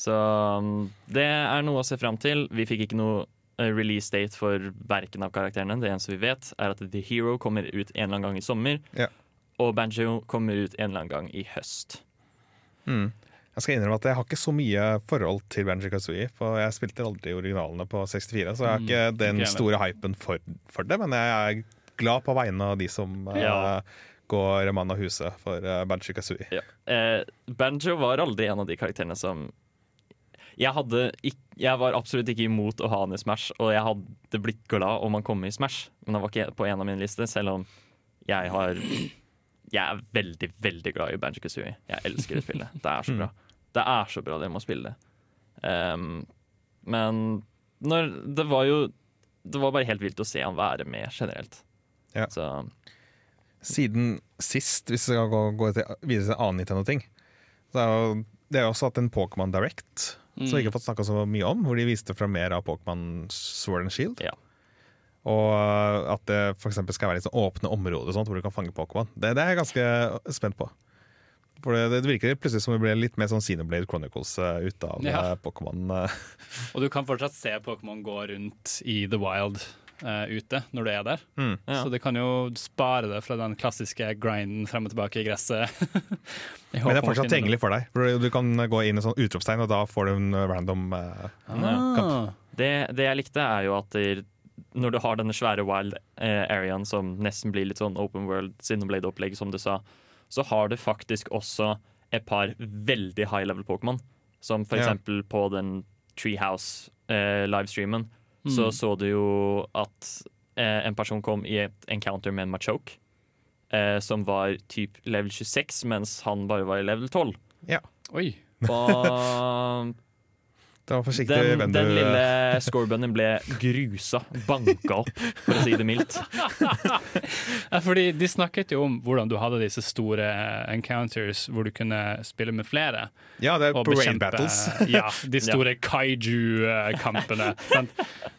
Så um, det er noe å se fram til. Vi fikk ikke noe eh, release date for verken av karakterene. Det eneste vi vet, er at The Hero kommer ut en eller annen gang i sommer. Ja. Og Banjo kommer ut en eller annen gang i høst. Mm. Jeg skal innrømme at jeg har ikke så mye forhold til Banjo Kazooie. For jeg spilte aldri originalene på 64, så jeg har Mm, ikke den store hypen for, for det. Men jeg er glad på vegne av de som eh, Ja. går mann av huset for uh, Banjo Kazooie. Ja. Eh, Banjo var aldri en av de karakterene som jeg, hadde ikk- jeg var absolutt ikke imot å ha han i Smash, og jeg hadde blitt glad om han kom i Smash. Men han var ikke på en av mine lister, selv om jeg har Jeg er veldig, veldig glad i Banjo Kazooie. Jeg elsker det spillet. Det er så bra. Det er så bra, dere må spille det. Um, men når, det var jo Det var bare helt vilt å se han være med generelt. Ja. Så Siden sist, hvis vi skal gå, gå til, videre til en annen Nintendo-ting, så er jo det er jo også hatt en Pokémon Direct, som vi ikke har fått snakka så mye om, hvor de viste fra mer av Pokémon Sword and Shield. Ja. Og uh, at det eksempel skal være litt sånn åpne områder sånt, hvor du kan fange Pokémon. Det, det er jeg ganske spent på. For det, det virker plutselig som det ble litt mer sånn Xenoblade Chronicles uh, ut av Ja. Pokémon. uh. Og du kan fortsatt se Pokémon gå rundt i The Wild uh, ute når du er der. Mm. Ja. Så det kan jo spare deg fra den klassiske grinden frem og tilbake i gresset. *laughs* Men det er fortsatt tilgjengelig for deg. For du kan gå inn i sånn utropstegn, og da får du en random uh, ah. kamp. Det, det jeg likte, er jo at det, når du har denne svære wild uh, areaen som nesten blir litt sånn open world Cineblade-opplegg, som du sa, så har det faktisk også et par veldig high level Pokémon. Som for eksempel på den Treehouse-livestreamen. så så du jo at eh, en person kom i et encounter med en Machoke. Eh, som var typ level 26, mens han bare var i level 12. Ja. Oi. Og *laughs* den, den du lille scorebunnen ble grusa, banka opp, for å si det mildt. *laughs* Fordi De snakket jo om hvordan du hadde disse store eh, encounters hvor du kunne spille med flere. Ja, det er og parade bekjempe battles. *laughs* ja, de store kaiju-kampene.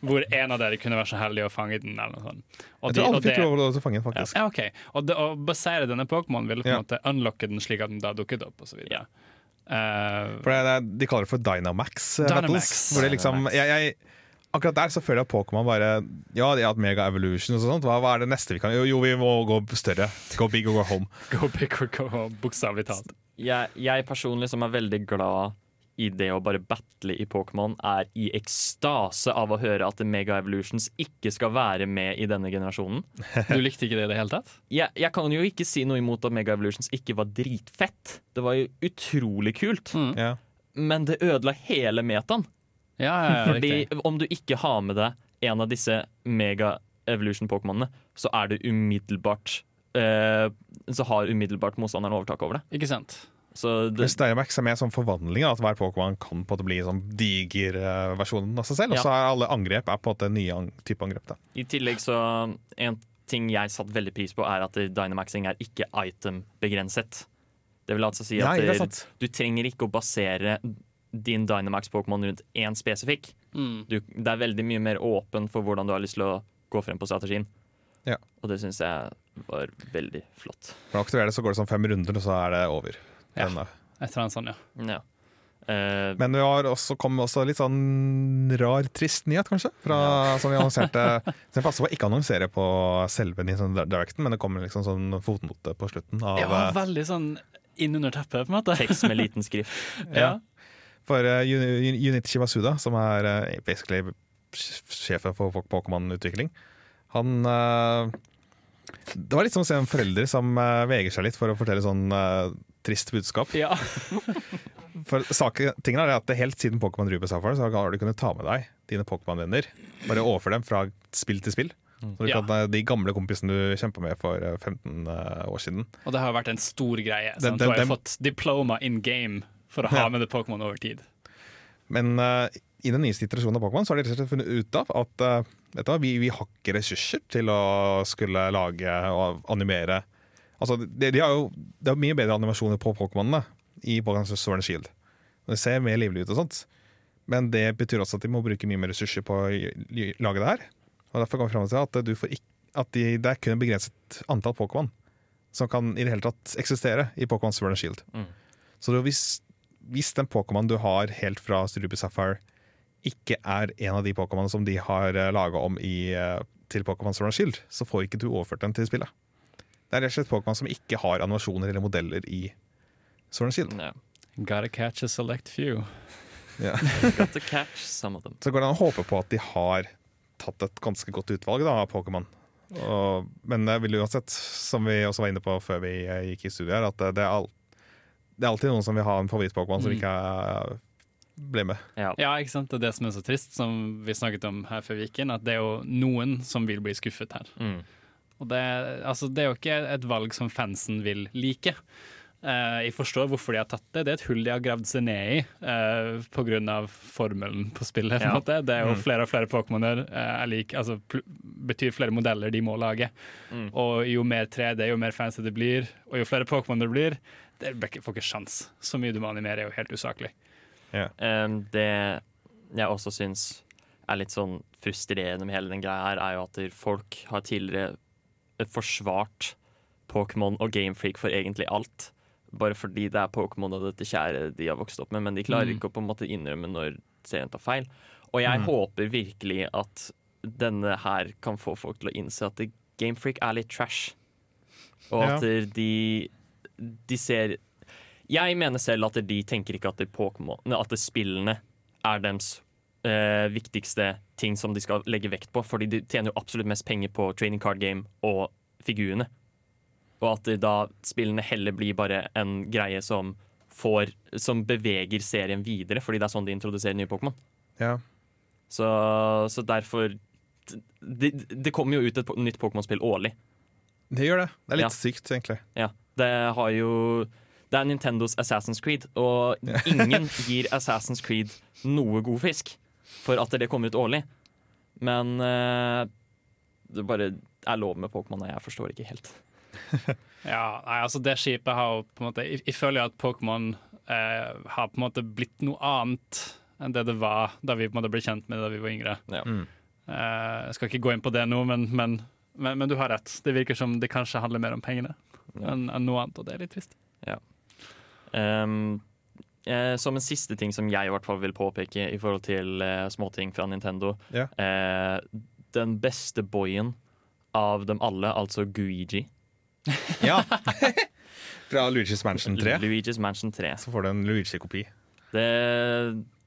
Hvor en av dere kunne være så heldig å fange den. eller noe sånt. Og Jeg de- tror alle fikk lov til å fange den, faktisk. Ja, okay. Og det, å basere denne Pokémon ville på en Ja. måte unlocke den slik at den da dukket opp. Og så videre. Eh, For det, de kaller det for Dynamax, eh, Dynamax. battles. Hvor det liksom, jeg, jeg, akkurat der så føler jeg at Pokémon bare Ja, de har hatt Mega Evolution og sånt. Hva, hva er det neste vi kan Jo, jo vi må gå større. Go big or go home. go big or go home, bokstavelig talt. Jeg, jeg personlig som er veldig glad i det å bare battle i Pokémon, er i ekstase av å høre at Mega Evolutions ikke skal være med i denne generasjonen. *laughs* Du likte ikke det i det hele tatt? Jeg, jeg kan jo ikke si noe imot at Mega Evolutions ikke var dritfett. Det var jo utrolig kult, Mm. Ja. men det ødela hele metaen. Ja, ja, ja, Fordi om du ikke har med deg en av disse Mega Evolution-pokémonene, så er det umiddelbart eh, Så har umiddelbart motstanderen overtak over det. Ikke sant? Så det, Mens Dynamax er mer sånn forvandling, at hver Pokémon kan på en måte bli sånn diger eh, versjonen av seg selv. Og så er alle angrep er på en måte nye type angrep. da. I tillegg så En ting jeg satte veldig pris på, er at Dynamaxing er ikke item-begrenset. Det vil altså si at det er det- du trenger ikke å basere din Dynamax-pokémon rundt én spesifikk. Mm. Du, det er veldig mye mer åpen for hvordan du har lyst til å gå frem på strategien. Ja. Og det syns jeg var veldig flott. Når du aktiverer det så går det sånn fem runder, og så er det over. Ja. denne. Et eller annet sånt, ja. Ja. Uh, Men vi har også, kommet også litt sånn rar, trist nyhet, kanskje. Fra, *laughs* Som vi annonserte Som jeg passer på å ikke annonsere på selve Nintendo Directen, men det kommer liksom sånn fotnote på slutten. Av, ja, eh, veldig sånn innunder teppet, på en måte. tekst med liten *laughs* skrift. Ja. For uh, Unit Masuda, som er uh, basically sjefen for Pokémon-utvikling, han uh, Det var litt som å se en forelder som uh, veger seg litt for å fortelle sånn eh, trist budskap. Ja. *laughs* For saken, tingen er at det Helt siden Pokémon Ruby Safari så har du kunnet ta med deg dine Pokémon-venner. Bare overføre dem fra spill til spill. Så du Ja. kan, eh, De gamle kompisene du kjempa med for eh, 15 eh, år siden. Og det har vært en stor greie. Dem, den- du har jo fått diploma in game for å ha Ja. med det Pokémon over tid. Men uh, i den nyeste iterasjonen av Pokémon så har de rett og slett funnet ut av at uh, vet du vi, vi har ikke ressurser til å skulle lage og animere Altså, de, de har jo, Det er mye bedre animasjoner på Pokémonene i Pokémon Sword and Shield. Det ser mer livlig ut og sånt. Men det betyr også at de må bruke mye mer ressurser på å lage det her. Og Derfor kommer vi fram til at, du får ikk- at de, det er kun et begrenset antall Pokémon som kan i det hele tatt eksistere i Pokémon Sword and Shield. Mm. Så det, hvis, hvis den Pokémon du har helt fra Ruby Sapphire ikke er en av de Pokémon som de har laga om i, eh, til Pokémon Sword and Shield, så får ikke du overført den til spillet. Det er rett og slett Pokémon som ikke har animasjoner eller modeller i Sword and Shield. Ja. Gotta catch a select few. *laughs* Gotta Got to catch some of them. Så går det an å håpe på at de har tatt et ganske godt utvalg da, av Pokémon. Og- Men jeg vil uansett, som vi også var inne på før vi eh, gikk i studio her, at det, det, er, all, det er alltid noen som vil ha en favoritt-Pokémon som Mm. ikke er, ble med. Ja. Ja, ikke sant? Det er det som er så trist, som vi snakket om her før vi gikk inn, at det er jo noen som vil bli skuffet her. Mm. Og det, altså, det er jo ikke et valg som fansen vil like. Uh, jeg forstår hvorfor de har tatt det. Det er et hull de har gravd seg ned i uh, pga. formelen på spillet. på Ja. måte. Det er jo Mm. flere og flere Pokémoner. eh, er lik- altså, betyr flere modeller de må lage. Mm. Og jo mer 3D, jo mer fancy det blir, og jo flere Pokémon det blir, det får ikke sjans. Så mye du må animere, er jo helt usaklig. Um, det jeg også syns er litt sånn frustrerende med hele den greia her, er jo at folk har tidligere forsvart Pokémon og Gamefreak for egentlig alt. Bare fordi det er Pokémon og dette kjære de har vokst opp med, men de klarer Mm. ikke å på en måte innrømme når serien tar feil. Og jeg Mm. håper virkelig at denne her kan få folk til å innse at Gamefreak er litt trash. Og Ja. at de, de ser Jeg mener selv at de tenker ikke at, det Pokémon, at spillene er deres eh, viktigste ting som de skal legge vekt på. Fordi de tjener jo absolutt mest penger på training card game og figurene. Og at da spillene heller blir bare en greie som får Som beveger serien videre, fordi det er sånn de introduserer nye Pokémon. Ja. Så, så derfor det, de, kommer jo ut et nytt Pokémon-spill årlig. Det gjør det. Det er litt Ja. sykt, egentlig. Ja, det har jo Det er Nintendos Assassin's Creed, og *laughs* ingen gir Assassin's Creed noe god fisk for at det kommer ut årlig. Men uh, det bare er lov med Pokémon, og jeg forstår ikke helt. *laughs* Ja, nei, altså det skipet har jo på en måte Jeg, jeg føler at Pokémon eh, har på en måte blitt noe annet enn det det var da vi på en måte ble kjent med det da vi var yngre. Ja. Mm. Eh, jeg skal ikke gå inn på det nå, men, men, men, men du har rett. Det virker som det kanskje handler mer om pengene Ja. enn enn noe annet, og det er litt trist. Um, eh, som en siste ting som jeg i hvert fall vil påpeke i forhold til eh, småting fra Nintendo. Ja. Eh, den beste boyen av dem alle, altså Guigi. *laughs* Ja. Fra Luigi's Mansion 3 Luigi's Mansion 3. så får du en Luigi-kopi.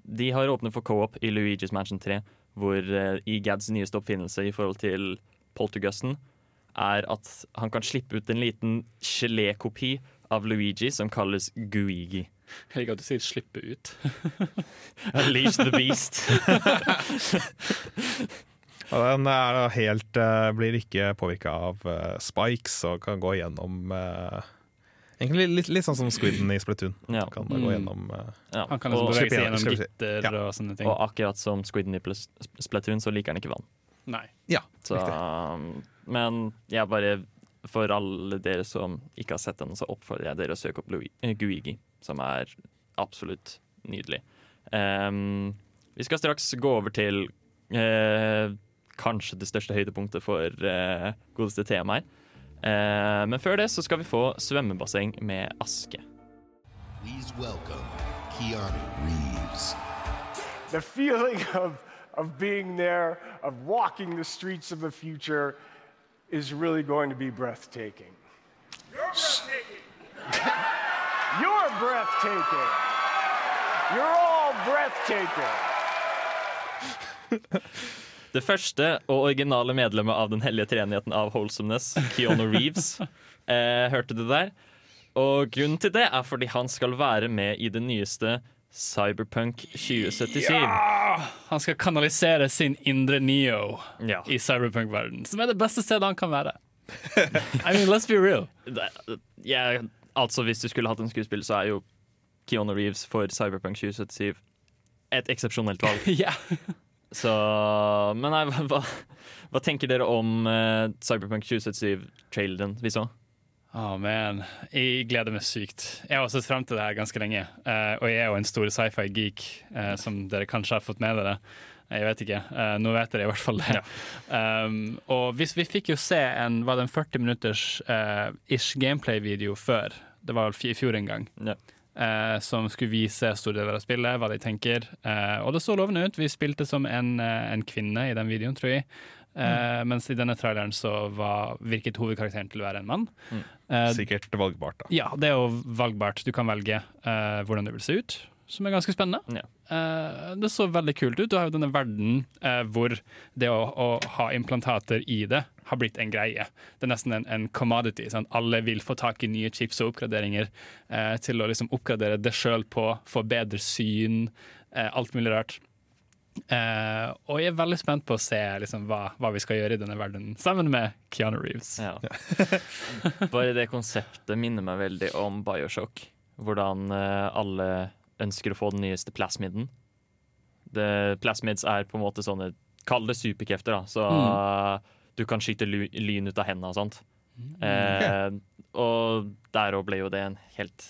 De har åpnet for co-op i Luigi's Mansion 3, hvor eh, Egads nyeste oppfinnelse i forhold til Poltergusten er at han kan slippe ut en liten gelékopi av Luigi som kalles Guigi. Jeg hadde sagt 'slippe ut'. *laughs* Unleash the beast. *laughs* Og den er da helt, eh, blir ikke påvirka av eh, spikes og kan gå gjennom eh, Egentlig litt, litt sånn som squidden i Splatoon. Ja. Kan da gå Mm. gjennom uh, Ja. Han kan liksom bevege seg gjennom- gjennom gitter ja. og sånne ting. og akkurat som Squidden i Splatoon, så liker han ikke vann. Nei. Ja, Så, um, men jeg bare For alle dere som ikke har sett den, så oppfordrer jeg dere å søke opp eh, Guigi, som er absolutt nydelig. Um, vi skal straks gå over til uh, kanskje det største høydepunktet for uh, godeste tema her. Eh, men før det så skal vi få svømmebasseng med aske. Please welcome Keanu Reeves. the feeling of, of being there, of walking the streets of the future, is really going to be breathtaking. You're breathtaking. *laughs* You're breathtaking. You're all breathtaking. *laughs* Det første og originale medlemmet av den hellige treenigheten av Wholesomeness, Keanu Reeves, *laughs* eh, hørte du der. Og grunnen til det er fordi han skal være med i det nyeste Cyberpunk 2077. Han skal kanalisere sin indre Neo Ja. i cyberpunk-verden, som er det beste stedet han kan være. *laughs* I mean, let's be real. Ja, altså, hvis du skulle hatt en skuespiller, så er jo Keanu Reeves for Cyberpunk 2077 et eksepsjonelt valg. *laughs* yeah. Så Men nei, hva, hva tenker dere om uh, Cyberpunk 2077-traileren vi så? Å, man. Jeg gleder meg sykt. Jeg har sett frem til det her ganske lenge. Uh, og jeg er jo en stor sci-fi-geek, uh, som dere kanskje har fått med dere. Jeg vet ikke. Uh, nå vet dere i hvert fall det. Um, og hvis vi fikk jo se en var det en 40 minutters eh, ish gameplay-video før. Det var i fjor en gang. Ja. eh, som skulle vise store deler av spillet, hva de tenker. Eh, og det så lovende ut. Vi spilte som en, eh, en kvinne i den videoen, tror jeg. Eh, Mens i denne traileren så var, virket hovedkarakteren til å være en mann. Eh, Sikkert valgbart, da. ja, det er jo valgbart. Du kan velge uh, hvordan det vil se ut, som er ganske spennende. Ja. Det så veldig kult ut. Du har jo denne verden hvor det å, å ha implantater i det har blitt en greie. Det er nesten en, en commodity. Sant? Alle vil få tak i nye chips og oppgraderinger til å liksom oppgradere det sjøl på, få bedre syn, alt mulig rart. Eh, og jeg er veldig spent på å se liksom, hva, hva vi skal gjøre i denne verden, sammen med Keanu Reeves. Ja. *laughs* Bare det konseptet minner meg veldig om Bioshock. Hvordan uh, alle ønsker å få den nyeste plasmiden. The plasmids er på en måte sånne Kall det superkrefter, da. Så du kan skyte lyn ut av hendene og sånt. Eh, og der òg ble jo det en helt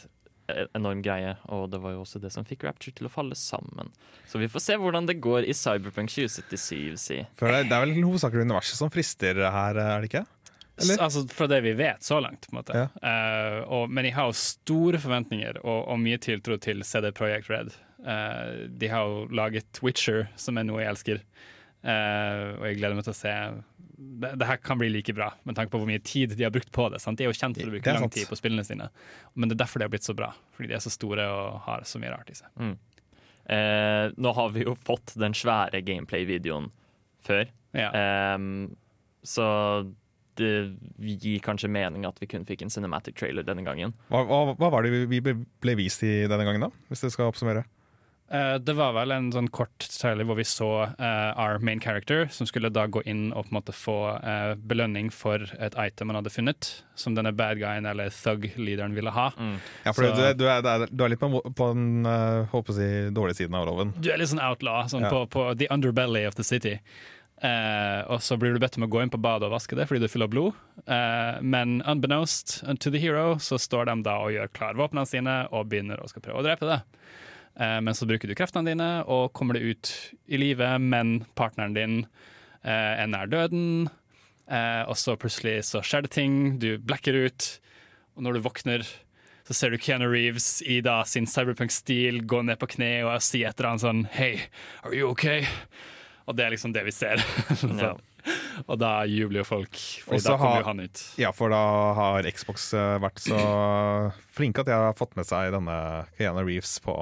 enorm greie, og det var jo også det som fikk Rapture til å falle sammen. Så vi får se hvordan det går i Cyberpunk 2077, si. For det, det er vel hovedsakelig universet som frister her, er det ikke? Eller? Altså Fra det vi vet så langt. på en måte Ja. Uh, og, Men jeg har jo store forventninger og, og mye tiltro til CD Projekt Red. Uh, de har jo laget Witcher, som er noe jeg elsker. Uh, og jeg gleder meg til å se det, det her kan bli like bra, med tanke på hvor mye tid de har brukt på det. Sant? De er jo kjent for å bruke lang sant. tid på spillene sine, men det er derfor de har blitt så bra. Fordi de er så store og har så mye rart i seg. Eh, nå har vi jo fått den svære gameplay-videoen før. Ja. eh, så det gir kanskje mening at vi kun fikk en cinematic trailer denne gangen. Hva, hva, hva var det vi ble, ble vist i denne gangen, da? Hvis dere skal oppsummere? Eh, det var vel en sånn kort trailer hvor vi så uh, our main character, som skulle da gå inn og på en måte få uh, belønning for et item han hadde funnet, som denne bad guyen eller thug-leaderen ville ha. Ja, for du, du, er, du er- litt på, på den håper jeg, dårlige siden av loven. Du er litt sånn outlaw, sånn Ja. på, på the underbelly of the city. Uh, og så blir du bedt om å gå inn på badet og vaske det fordi du er full av blod. Uh, men unbeknownst to the hero så står de da og gjør klar våpnene sine og begynner å skal prøve å drepe det. Eh, men så bruker du kreftene dine og kommer deg ut i livet, men partneren din eh, er nær døden. Eh, og så plutselig så skjer det ting, du blacker ut, og når du våkner så ser du Keanu Reeves i da sin cyberpunk-stil gå ned på kne og si et eller annet sånn Hey, are you okay? Og det er liksom det vi ser. *laughs* så, Og da jubler jo folk, for da kommer jo han ut. Ja, for da har Xbox vært så *clears throat* flinke at de har fått med seg denne Keanu Reeves på,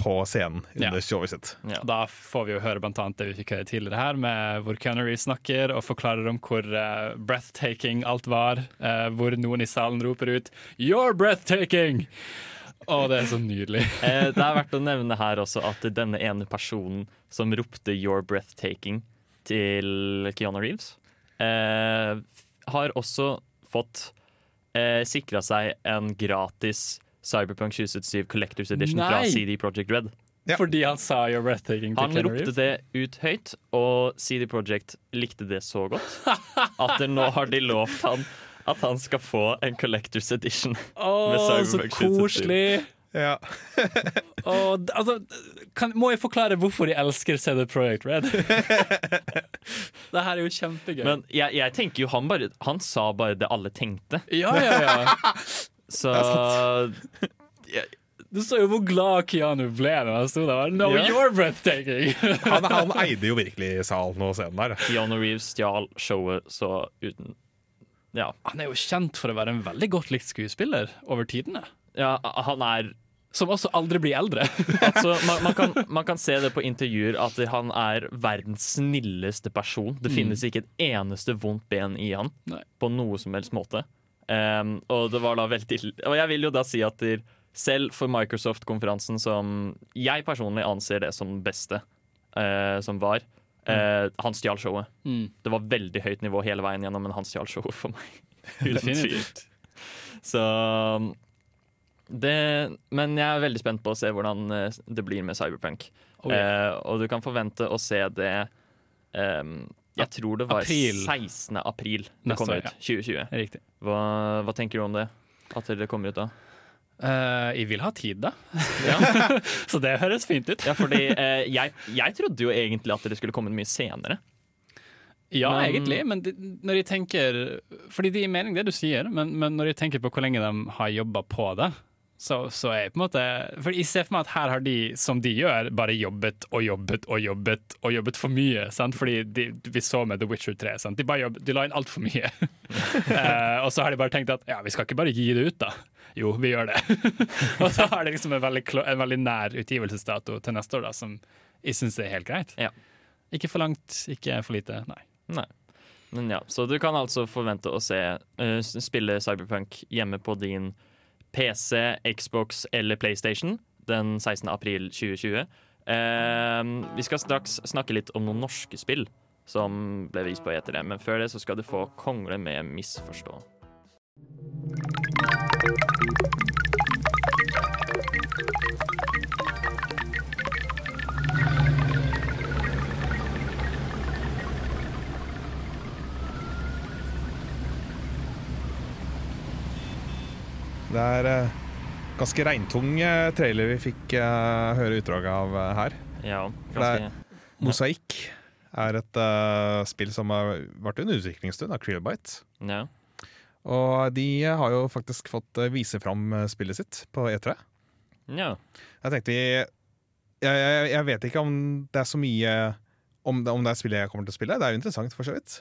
på scenen Ja. under showet sitt. Ja. Da får vi jo høre blant annet det vi fikk høre tidligere her, med hvor Reeves snakker og forklarer om hvor uh, breathtaking alt var. Uh, hvor noen i salen roper ut 'You're breathtaking!' Å, det er så nydelig. *laughs* Eh, det er verdt å nevne her også at denne ene personen som ropte 'You're breathtaking' til Keanu Reeves, eh, har også fått eh, sikra seg en gratis Cyberpunk 2077 Collectors Edition fra CD Projekt Red. Ja. Fordi han sa 'You're breathtaking' Han ropte det ut høyt, og CD Projekt likte det så godt at nå har de lovt han at han skal få en Collectors Edition. Å, med så Cyberpunk 2077. koselig! Ja. *laughs* Og, altså, kan, må jeg forklare hvorfor jeg elsker CD Projekt Red? *laughs* det her er jo kjempegøy. Men jeg, jeg tenker jo han bare Han sa bare det alle tenkte. ja, ja, ja. *laughs* Så Du så jo hvor glad Keanu ble når han sto der. No, yeah. you're breathtaking! *laughs* Han, han eide jo virkelig salen og scenen der. Keanu Reeves stjal showet så uten Ja. han er jo kjent for å være en veldig godt likt skuespiller over tidene. ja han er som også aldri blir eldre. *laughs* Altså, man, man, kan, man kan se det på intervjuer at han er verdens snilleste person. Det Mm. finnes ikke et eneste vondt ben i han Nei. på noe som helst måte. Um, og det var da veldig Og jeg vil jo da si at selv for Microsoft-konferansen, som jeg personlig anser det som den beste uh, som var, uh, han stjal showet. Mm. Det var veldig høyt nivå hele veien gjennom, men han stjal showet for meg. *laughs* Definitivt. Så det, Men jeg er veldig spent på å se hvordan eh, det blir med Cyberpunk. Oh, yeah. eh, og du kan forvente å se det ehm, Jeg tror det var April. 16. april det Neste kom år, ut. ja. 2020. Riktig. Hva, hva tenker du om det? At det kommer ut da? Eh, jeg vil ha tid, da. Ja, *laughs* Så det høres fint ut. ja fordi eh, jeg, jeg trodde jo egentlig at det skulle komme mye senere. Ja, Men- egentlig, men de, når jeg tenker Fordi det gir mening, det du sier, men, men når jeg tenker på hvor lenge de har jobba på det, så, så jeg på en måte For jeg ser for meg at her har de, som de gjør, bare jobbet og jobbet og jobbet og jobbet for mye. Sant? Fordi de, vi så med The Witcher 3. Sant? De, bare jobbet, de la inn altfor mye. uh, *laughs* og så har de bare tenkt at ja, vi skal ikke bare gi det ut, da. Jo, vi gjør det. *laughs* og så har de liksom en veldig, en veldig nær utgivelsesdato til neste år, da, som jeg syns er helt greit. Ja. Ikke for langt, ikke for lite. Nei. Nei. Men ja, Så du kan altså forvente å se uh, spille Cyberpunk hjemme på din PC, Xbox eller PlayStation den 16. april 2020. Eh, vi skal straks snakke litt om noen norske spill som ble vist på E3, men før det så skal du få Kongle med Misforstå. Det er eh, ganske regntung eh, trailer vi fikk eh, høre utdraget av her. Ja, ganske Mosaikk er et uh, spill som har vært under utviklingsstund av Creelbite. ja. Og de har jo faktisk fått vise fram spillet sitt på E3. ja. Jeg tenkte vi jeg, jeg, jeg vet ikke om det er så mye om det, om det er spillet jeg kommer til å spille. Det er jo interessant, for så vidt.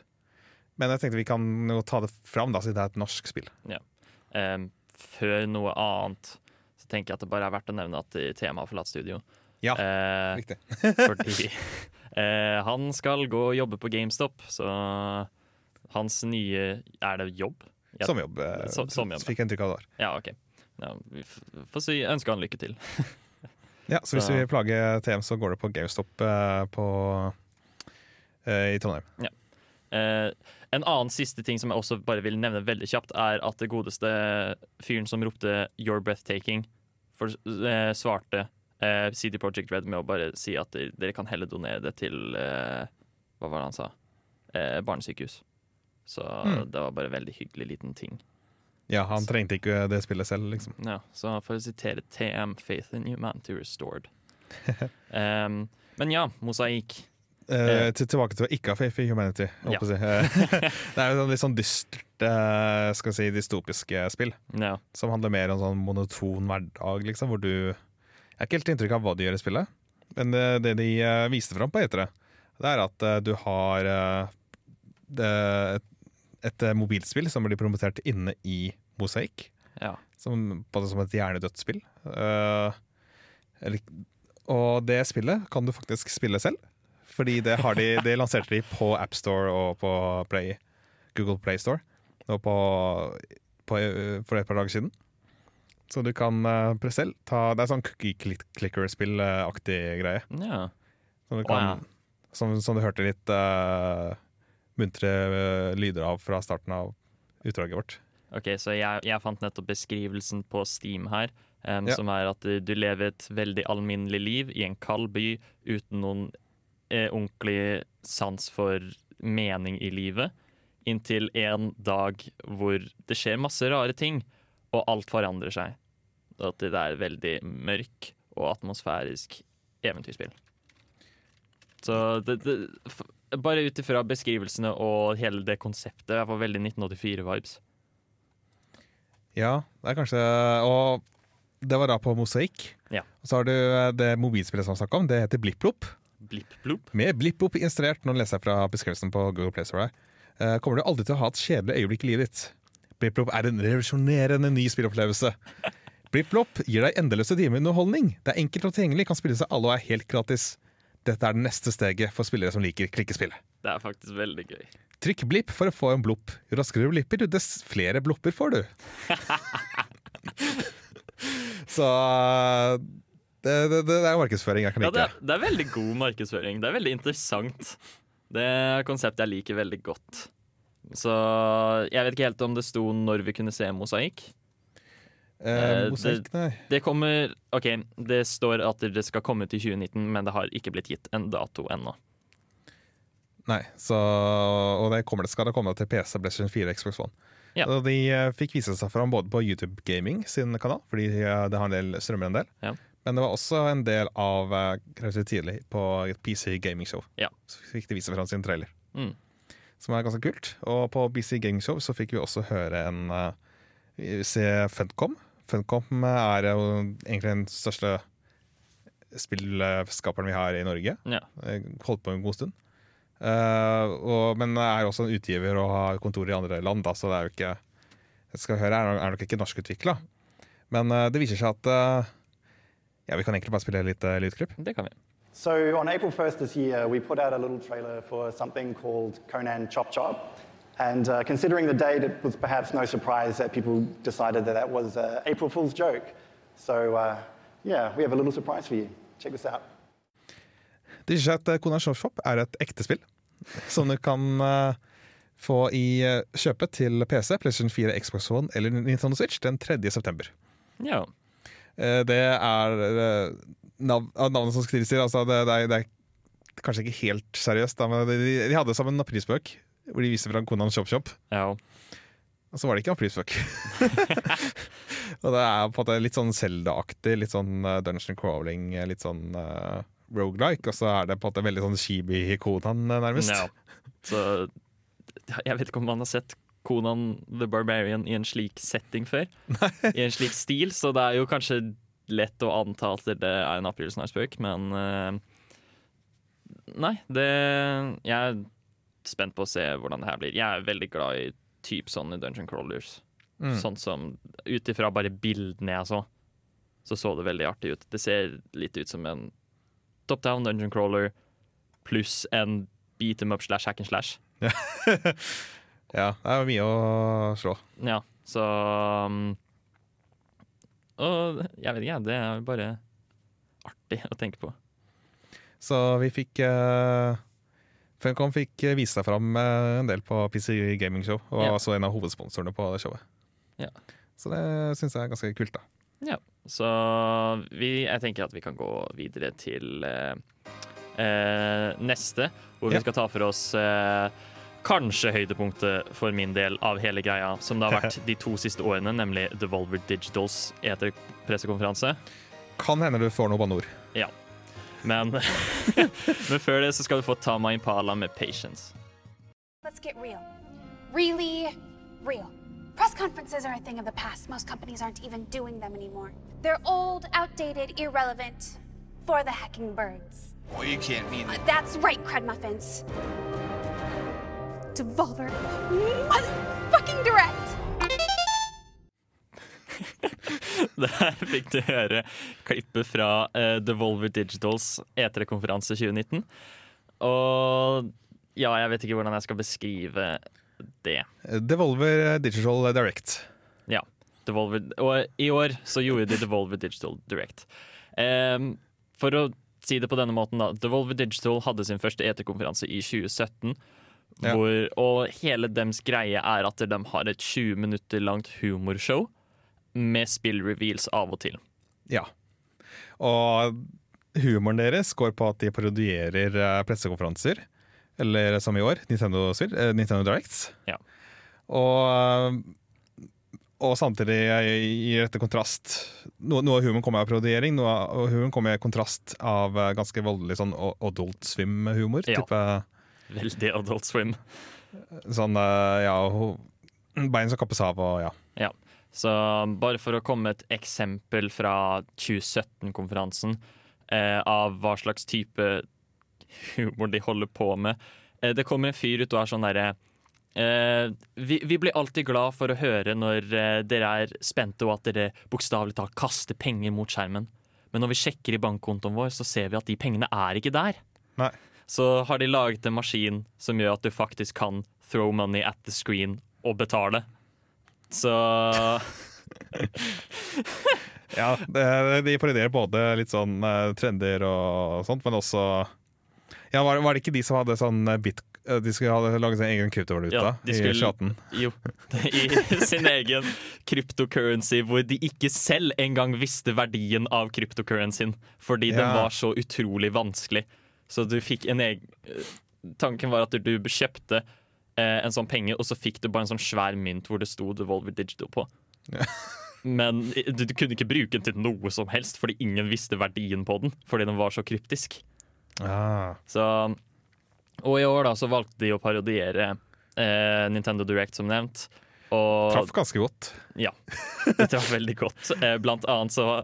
Men jeg tenkte vi kan jo ta det fram, da, siden det er et norsk spill. Eh, før noe annet så tenker jeg at det bare er verdt å nevne at temaet har forlatt studio. Ja, Eh, riktig. *laughs* fordi eh, han skal gå og jobbe på GameStop, så hans nye Er det jobb? Ja, jobb eh, Så- sommerjobb, Fikk jeg inntrykk av det var. Ja, OK. Ja, vi får si, ønske han lykke til. Ja, så hvis *laughs* Så- vi plager TM, så går det på GameStop eh, på, eh, i Trondheim. Eh, en annen siste ting som jeg også bare vil nevne veldig kjapt, er at det godeste fyren som ropte 'You're breathtaking', for, eh, svarte eh, CD Project Red med å bare si at dere, dere kan heller donere det til eh, Hva var det han sa? Eh, barnesykehus. Så Mm. det var bare en veldig hyggelig liten ting. Ja, han trengte ikke det spillet selv, liksom. Ja, så for å sitere TM, 'Faith in humanity restored'. um, *laughs* men ja, mosaikk. Eh, til, tilbake til ikke ha faith in humanity. Ja. si. Eh, *laughs* det er jo sånn litt sånn dystert, eh, skal vi si, dystopiske spill. Ja. Som handler mer om sånn monoton hverdag, liksom, hvor du Jeg har ikke helt inntrykk av hva de gjør i spillet, men det, det de eh, viste fram på E3, det er at eh, du har eh, det, et, et eh, mobilspill som blir promotert inne i Mosaikk. ja. Som, som et hjernedødt spill. Eh, og det spillet kan du faktisk spille selv. Fordi det, har de, det lanserte de på AppStore og på Play, Google Play Store og på, på, eh, for et par dager siden. Så du kan uh, selv ta Det er sånn cookie clicker-spill-aktig greie. ja. Som du, kan, oh, ja. som, som du hørte litt uh, muntre uh, lyder av fra starten av utdraget vårt. Ok, så jeg, jeg fant nettopp beskrivelsen på Steam her, um, Ja. som er at du, du lever et veldig alminnelig liv i en kald by uten noen ordentlig sans for mening i livet, inntil en dag hvor det skjer masse rare ting, og alt forandrer seg. At det er veldig mørk og atmosfærisk eventyrspill. Så det, det, bare ut ifra beskrivelsene og hele det konseptet, jeg får veldig 1984-vibes. Ja, det er kanskje Og det var da på Mosaikk. Ja. Og så har du eh, det mobilspillet som vi snakka om. Det heter BlippLopp. Blipp-blopp. Med blipp-blopp installert, nå leser jeg fra beskrivelsen på Google Play Store eh, kommer du aldri til å ha et kjedelig øyeblikk i livet ditt. Blipp-blopp er en revolusjonerende ny spillopplevelse. Blipp Blopp gir deg endeløse timer med underholdning. Det er enkelt og tilgjengelig, kan spilles av alle og er helt gratis. Dette er det neste steget for spillere som liker klikkespill. Det er faktisk veldig gøy. Trykk blipp for å få en blopp. Jo raskere du blipper, jo dess flere blopper får du. *laughs* Så det, det, det er markedsføring jeg kan Ja, det, det er veldig god markedsføring. Det er veldig interessant. Det er konseptet jeg liker veldig godt. Så jeg vet ikke helt om det sto når vi kunne se mosaikk. Eh, Eh, mosaikk, nei. Det kommer OK, det står at det skal komme til 2019, men det har ikke blitt gitt en dato ennå. Nei, så, og det kommer, skal det komme til PC, PlayStation 4 Xbox One. Ja. De eh, fikk vise seg fram både på YouTube Gaming sin kanal, fordi eh, det har en del strømmer en del. Ja. Men det var også en del av eh, tidlig på et PC Gaming Show. Ja. Så fikk de vise fram sin trailer, Mm. som er ganske kult. Og på PC Gaming Show så fikk vi også høre en eh, se Funcom. Funcom er jo egentlig den største spillskaperen vi har i Norge. Ja. Eh, Holdt på en god stund. Uh, og, men er også en utgiver og har kontor i andre land, da, så det er jo ikke jeg skal høre, er, er nok ikke norskutvikla. Men uh, det viser seg at eh, Ja, vi kan egentlig bare spille litt uh, lydklipp. Det kan vi. So on April 1st this year, we put out a little trailer for something called Conan Chop Chop. And uh, considering the date, it was perhaps no surprise that people decided that that was an April Fool's joke. So uh, yeah, we have a little surprise for you. Check this out. Det viser seg at Conan Chop Chop er et ekte spill *laughs* som du kan uh, få i eh, kjøpet til PC, PlayStation 4, Xbox One eller Nintendo Switch den 3. september. Ja. Eh, Det er eh, nav navnet som skrives til. Altså det, det, er, det er kanskje ikke helt seriøst, da, men de, de hadde sammen en aprilspøk hvor de viste fram Conan Shop Shop. ja. Og så var det ikke aprilspøk. *laughs* og det er på en måte litt sånn Zelda-aktig, litt sånn eh, dungeon crawling, eh, litt sånn uh, rogelike. Og så er det på en måte veldig sånn chibi-Conan, eh, nærmest. Ja. Så jeg vet ikke om man har sett Conan the Barbarian i en slik setting før. *laughs* I en slik stil, så det er jo kanskje lett å anta at det er en aprilsnarspøk, men uh, Nei, det Jeg er spent på å se hvordan det her blir. Jeg er veldig glad i typ sånne dungeon crawlers. Mm. Sånn som Ut ifra bare bildene jeg så, så så det veldig artig ut. Det ser litt ut som en top down dungeon crawler pluss en beat em up slash hack and slash. *laughs* *laughs* Ja, det er mye å slå. Ja, så um, Og jeg vet ikke, det er bare artig å tenke på. Så vi fikk uh, Funcom fikk vise seg fram eh, en del på PC Gaming Show, og var Ja. også en av hovedsponsorene på showet. Ja. Så det syns jeg er ganske kult, da. Ja, så vi, jeg tenker at vi kan gå videre til uh, uh, neste, hvor Ja. vi skal ta for oss eh, kanskje høydepunktet for min del av hele greia, som det har vært *laughs* de to siste årene, nemlig Devolver Digitals etter pressekonferanse. Kan hende du får noe banneord. Ja. Men, *laughs* men før det så skal du få Tama Impala med Patience. Let's get real. Really real. Press conferences are a thing of the past. Most companies aren't even doing them anymore. They're old, outdated, irrelevant for the hacking birds. Well, you can't mean Uh, That's right, Cred Muffins. Devolver. Motherfucking direct! *laughs* Der fikk du høre klippet fra uh, Devolver Digitals E3-konferanse 2019. Og ja, jeg vet ikke hvordan jeg skal beskrive det. Devolver Digital Direct. Ja. Devolver, og i år så gjorde de Devolver Digital Direct. Um, for å si det på denne måten, da. Devolver Digital hadde sin første E3-konferanse i 2017. Ja. Hvor, og hele dems greie er at de har et 20 minutter langt humorshow med spill-reveals av og til. Ja. Og humoren deres går på at de parodierer eh, pressekonferanser. Eller som i år, Nintendo, eh, Nintendo Directs. Ja. Og, og samtidig gir dette kontrast. Noe, noe av humoren kommer av parodiering, noe av humoren kommer i kontrast av eh, ganske voldelig sånn adult swim-humor. Ja. Type Veldig Adult Swim. sånn eh, ja, bein som kappes av og ja. Ja. Så bare for å komme et eksempel fra 2017-konferansen eh, av hva slags type humor de holder på med. Eh, det kommer en fyr ut og er sånn derre Eh, vi, vi blir alltid glad for å høre når eh, dere er spente og at dere bokstavelig talt kaster penger mot skjermen. Men når vi sjekker i bankkontoen vår, så ser vi at de pengene er ikke der. Nei. Så har de laget en maskin som gjør at du faktisk kan throw money at the screen og betale. Så *laughs* Ja, det, de parodierer både litt sånn eh, trender og sånt, men også Ja, var, var det ikke de som hadde sånn eh, bit... eh, De skulle ha laget sin egen kryptovaluta Ja, i skulle- 2018? Jo, *laughs* i sin egen kryptocurrency hvor de ikke selv engang visste verdien av kryptocurrencyen. fordi den var så utrolig vanskelig. Så du fikk en egen Tanken var at du kjøpte eh, en sånn penge, og så fikk du bare en sånn svær mynt hvor det sto Devolver Digital på. Men du, du kunne ikke bruke den til noe som helst, fordi ingen visste verdien på den. Fordi den var så kryptisk. Ah. Så, og i år da så valgte de å parodiere eh, Nintendo Direct, som nevnt. Og, Traff ganske godt. Ja, det traff veldig godt. Eh, blant annet så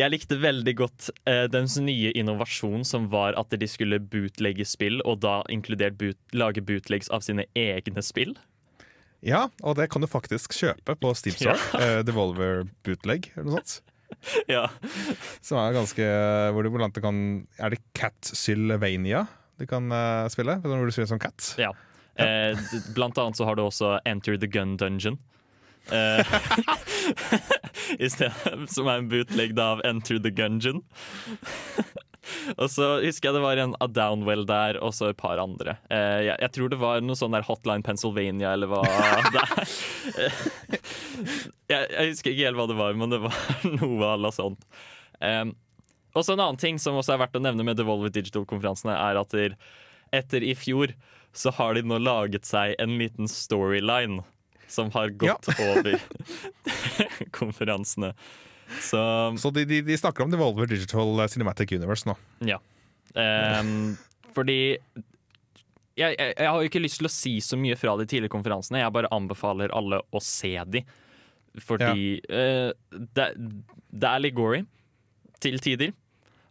Jeg likte veldig godt eh, dens nye innovasjon, som var at de skulle bootlegge spill, og da inkludert boot, lage bootlegs av sine egne spill. Ja, og det kan du faktisk kjøpe på Steam Store. eh, Devolver Bootleg eller noe sånt. *laughs* Ja. Som er ganske Hvor du annet kan Er det Cat Sylvania du kan eh, spille? Hvor du spiller som Cat? Ja. ja. d- blant annet så har du også Enter the Gun Dungeon. *laughs* *laughs* Eh, i stedet, som er en bootlegg av Enter the Gungeon. og så husker jeg det var en A Downwell der, og så et par andre. Eh, jeg, jeg tror det var noe sånn der Hotline Pennsylvania, eller hva det er. Eh, jeg, jeg husker ikke helt hva det var, men det var *laughs* noe à la sånt. og så en annen ting som også er verdt å nevne med Devolver Digital-konferansene, er at etter i fjor så har de nå laget seg en liten storyline som har gått over *laughs* konferansene. Så, Så de, de, de snakker om Devolver Digital Cinematic Universe nå. ja. Um, fordi jeg, jeg, jeg har jo ikke lyst til å si så mye fra de tidligere konferansene. Jeg bare anbefaler alle å se de. Fordi eh, det, det er litt gory til tider.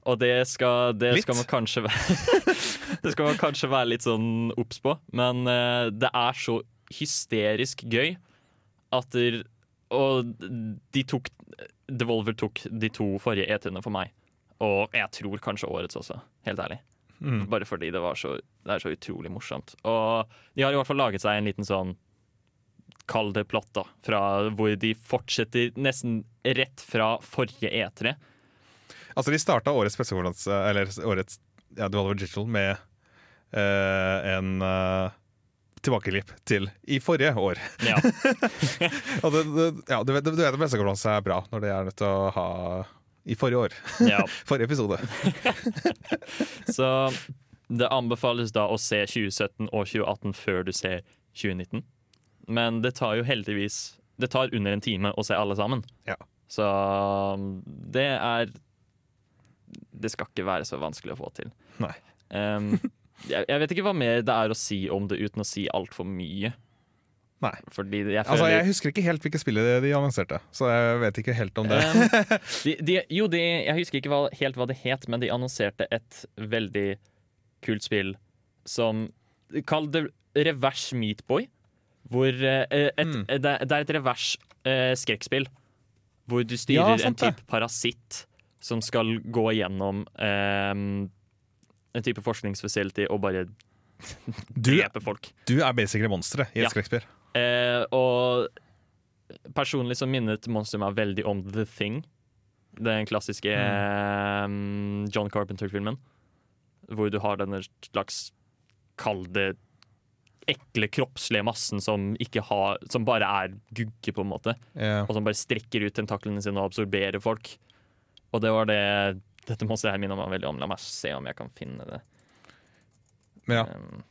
Og det skal, det skal man kanskje være *laughs* Det skal man kanskje være litt sånn obs på. Men uh, det er så hysterisk gøy at der, Og de tok Devolver tok de to forrige E3-ene for meg. Og jeg tror kanskje årets også, helt ærlig. Mm. Bare fordi det, var så, det er så utrolig morsomt. Og de har i hvert fall laget seg en liten sånn Kall det plott, da. Fra hvor de fortsetter nesten rett fra forrige E E3. Altså, de starta årets pressekonferanse, eller årets ja, Devolver Digital, med uh, en uh, tilbakeklipp til i forrige år. Ja. *laughs* Og det, det, ja, du vet, du vet at pressekonferanse er bra når det er nødt til å ha i forrige år. Ja. *laughs* forrige episode. *laughs* Så det anbefales da å se 2017 og 2018 før du ser 2019. Men det tar jo heldigvis Det tar under en time å se alle sammen. Ja. Så det er Det skal ikke være så vanskelig å få til. Nei. Um, jeg, jeg vet ikke hva mer det er å si om det uten å si altfor mye. Nei. Jeg Altså, jeg husker ikke helt hvilke spill de annonserte, så jeg vet ikke helt om det. Um, *laughs* de, de, jo, de, jeg husker ikke hva, helt hva det het, men de annonserte et veldig kult spill som Kall det Revers Meatboy. Hvor eh, et, Mm. det, det er et revers eh, skrekkspill. Hvor du Ja, styrer en sant type parasitt som skal gå gjennom eh, en type forskningsfacility og bare *laughs* drepe folk. du er basically monsteret i et Ja. skrekkspill. Eh, og personlig så minnet monsteret meg veldig om The Thing. Den klassiske eh, John Carpenter-filmen. Hvor du har denne slags Kall det ekle, kroppslige massen som, har, som bare er gugge, på en måte. Yeah. Og som bare strekker ut tentaklene sine og absorberer folk. Og det var det dette må jeg minne meg veldig om. La meg se om jeg kan finne det. Ja. Um,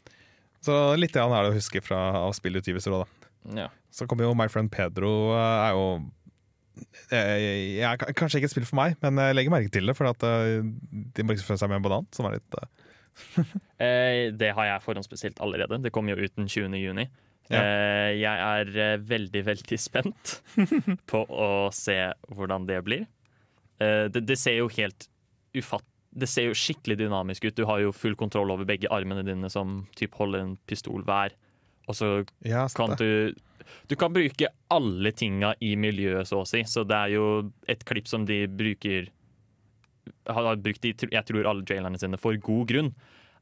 Så litt grann er det å huske fra av spillutgivelser òg, da. ja. Så kommer jo My Friend Pedro eh, er jo jeg, jeg, Kanskje ikke et spill for meg, men jeg legger merke til det. For at eh, de markedsfører seg med en banan, som er litt eh, *laughs* Eh, det har jeg forhåndsbestilt allerede. Det kommer jo ut den 20. juni. Ja. Eh, jeg er veldig, veldig spent *laughs* på å se hvordan det blir. Eh, det, det ser jo helt ufatt... Det ser jo skikkelig dynamisk ut. Du har jo full kontroll over begge armene dine, som typ holder en pistol hver. og så Ja, kan du Du kan bruke alle tinga i miljøet, så å si. Så det er jo et klipp som de bruker Har brukt i jeg tror alle trailerne sine for god grunn,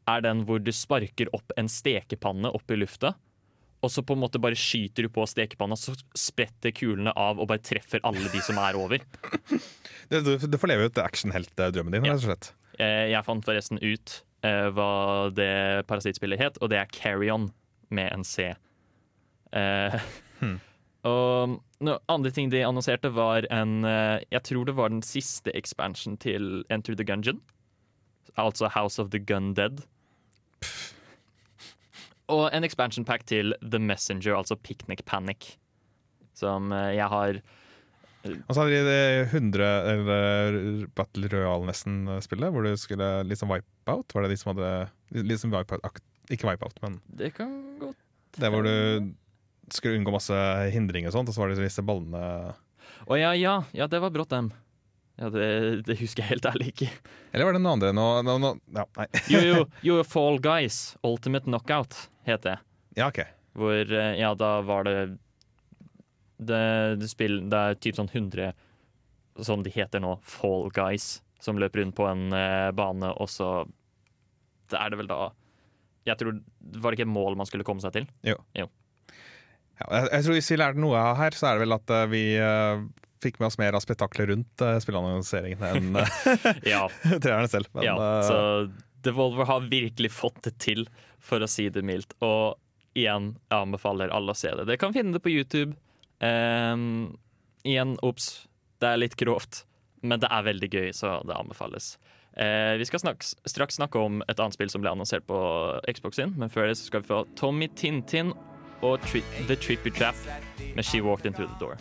er den hvor du sparker opp en stekepanne opp i lufta. Og så på en måte bare skyter du på stekepanna, så spretter kulene av og bare treffer alle de som er over. *laughs* Du, du, får leve ut actionheltdrømmen din, rett og slett. Eh, Jeg fant forresten ut uh, hva det parasittspillet het, og det er Carry On med en C. Eh, *laughs* Og no, andre ting de annonserte, var en uh, Jeg tror det var den siste expansion til Enter the Gungeon. Altså House of the Gun Dead. Og en expansion pack til The Messenger, altså Picnic Panic. Som eh, jeg har Og så hadde de det 100 eller Battle Royale nesten-spillet, hvor du skulle liksom wipe out. Var det de som hadde liksom wipe out, Ikke wipe out, men Det kan godt det hvor du skulle unngå masse hindringer og sånt, og så var det disse ballene Å ja, ja, ja, det var brått dem. Ja, det, det husker jeg helt ærlig ikke. Eller var det noe andre? Nå, nå, nå, ja. Jo, *laughs* jo, jo, Fall Guys, Ultimate Knockout, het det. Ja, ok. Hvor, eh, ja, da var det Det, det, spill, det er typ sånn 100, som de heter nå, Fall Guys, som løper rundt på en eh, bane, og så Det er det vel da Jeg tror Var det ikke et mål man skulle komme seg til? Jo. Jo. Ja, jeg, jeg tror Hvis vi lærte noe her, så er det vel at eh, vi uh, fikk med oss mer av spetakkelet rundt uh, spilleannonseringen enn *laughs* uh, *laughs* treerne selv. Men, ja, så Devolver har virkelig fått det til, for å si det mildt. Og igjen, jeg anbefaler alle å se det. Dere kan finne det på YouTube. Um, igjen, ops, det er litt grovt, men det er veldig gøy, så det anbefales. Uh, vi skal snakke, straks snakke om et annet spill som ble annonsert på Xbox sin, men før det så skal vi få Tommy Tintin og tri The Trippy Trap med She Walked Into The Door.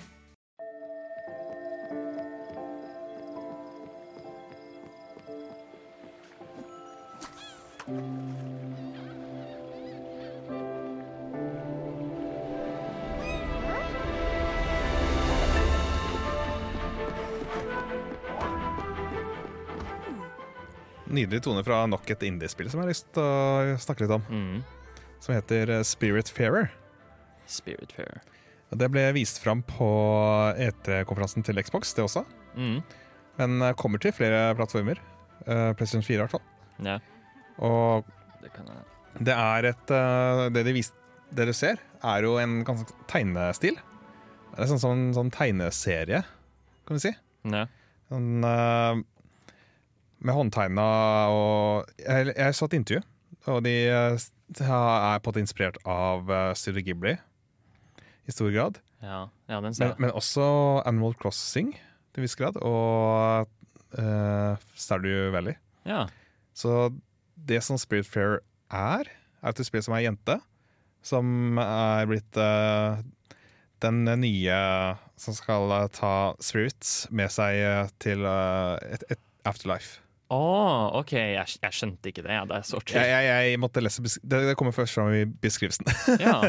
Nydelig tone fra nok et indiespill som jeg har lyst til å snakke litt om. Mm. Som heter eh, Spirit Fairer. Spirit Fairer. Det ble vist fram på E3-konferansen til Xbox, det også. Mm. Men eh, kommer til flere plattformer. Uh, PlayStation 4 i hvert fall. Ja, Og det det er et Det de vis, det du ser, er jo en ganske tegnestil. Det er sånn som en sånn tegneserie, kan du si. Ja. Sånn, eh, med håndtegna og Jeg, jeg et intervju, og de eh, er på en måte inspirert av uh, Studio Ghibli i stor grad. Ja, ja den ser Men, jeg. men også Animal Crossing til en viss grad, og uh, Stardew Valley. Ja. Så det som Spirit Fair er, er et spill som er jente, som er blitt uh, den nye som skal eh, ta spirits med seg eh, til uh, et, et afterlife. Å, OK, jeg, jeg skjønte ikke det. Det er så Jeg, jeg, jeg måtte lese det, det kommer først fram i beskrivelsen. Ja.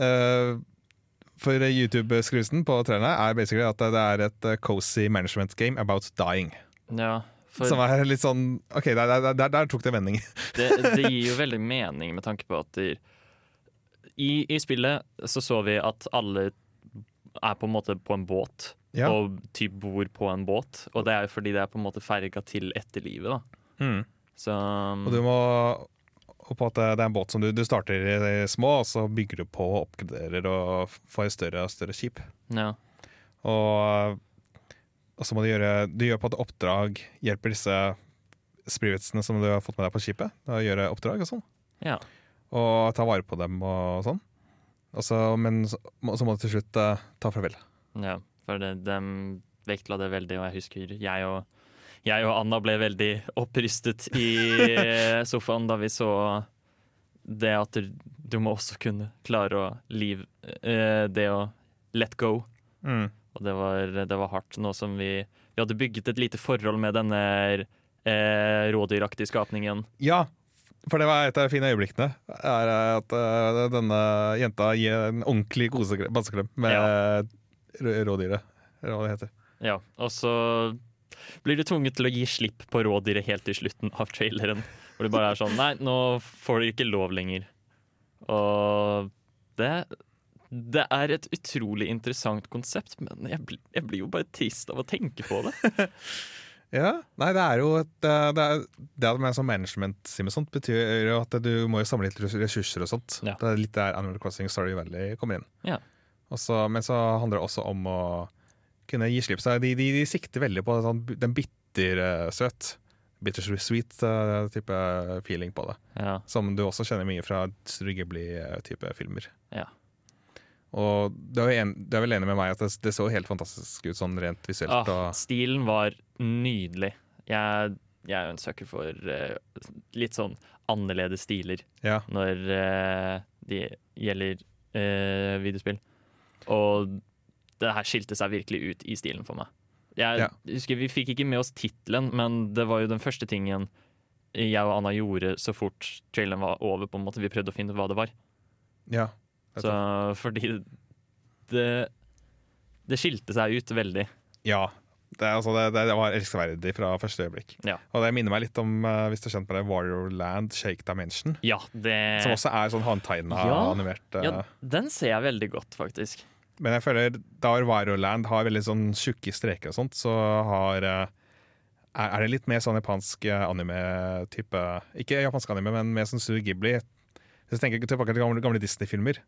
uh, *laughs* for YouTube-beskrivelsen på trærne er basically at det er et eh, cozy management game about dying. ja for Som er litt sånn OK, der, der, der, der tok det vending. *laughs* det, det gir jo *laughs* veldig mening med tanke på at de, i, I spillet så så vi at alle er på en måte på en båt, Ja. og typ bor på en båt. Og det er jo fordi det er på en måte ferga til etterlivet, da. Mm. Så Og du må og på at det er en båt som du, du starter i små, og så bygger du på og oppgraderer og får et større og større skip. ja. Og, og så må du gjøre Du gjør på et oppdrag, hjelper disse spiritsene som du har fått med deg på skipet, å gjøre oppdrag og sånn. ja. Og ta vare på dem og sånn. Og så, men så, så må du til slutt uh, ta farvel. Ja, for det, de vektla det veldig, og jeg husker jeg og, jeg og Anna ble veldig opprystet i sofaen da vi så det at du, du må også kunne klare å live eh, Det å let go. Mm. Og det var, det var hardt. Nå som vi, vi hadde bygget et lite forhold med denne eh, rådyraktige skapningen. Ja, for det var et av de fine øyeblikkene. Er at uh, denne jenta gir en ordentlig koseklem med rå- rådyret. Eller hva det heter. Ja, og så blir du tvunget til å gi slipp på rådyret helt til slutten av traileren. Hvor det bare er sånn Nei, nå får du ikke lov lenger. Og det, det er et utrolig interessant konsept, men jeg, blir- jeg blir jo bare trist av å tenke på det. *laughs* Ja, nei, det er jo et eh, Det, er, det med sånn management-sim og sånt betyr jo at du må samle litt ressurser og sånt. Det er litt der Animal Crossing Story Valley kommer inn. Ja. Og så- men så handler det også om å kunne gi slipp. Så de, de, de sikter veldig på sånn, den bittersøt, bittersweet eh, feeling på det. Ja. Som du også kjenner mye fra Studio Ghibli-type filmer. Ja. Og du er, en, du er vel enig med meg at det, det så helt fantastisk ut sånn rent visuelt. Ah, stilen var nydelig. Jeg, jeg er jo en søker for uh, litt sånn annerledes stiler Ja. når uh, det gjelder uh, videospill. Og det her skilte seg virkelig ut i stilen for meg. Jeg Ja. husker Vi fikk ikke med oss tittelen, men det var jo den første tingen jeg og Anna gjorde så fort traileren var over. på en måte Vi prøvde å finne ut hva det var. ja. Så fordi det, det skilte seg ut veldig. Ja. Det, er, altså, det, det var elskverdig fra første øyeblikk. Ja. Og det minner meg litt om, eh, hvis du har kjent med det, Warrior Land Shake Dimension. Ja, det Som også er sånn håndtegna Ja. animert. eh, Ja, den ser jeg veldig godt, faktisk. Men jeg føler da Warrior Land har veldig sånn tjukke streker og sånt, så har eh, er, det litt mer sånn japansk eh, anime-type Ikke japansk anime, men mer sånn Studio Ghibli. Hvis jeg tenker tilbake til gamle, gamle Disney-filmer.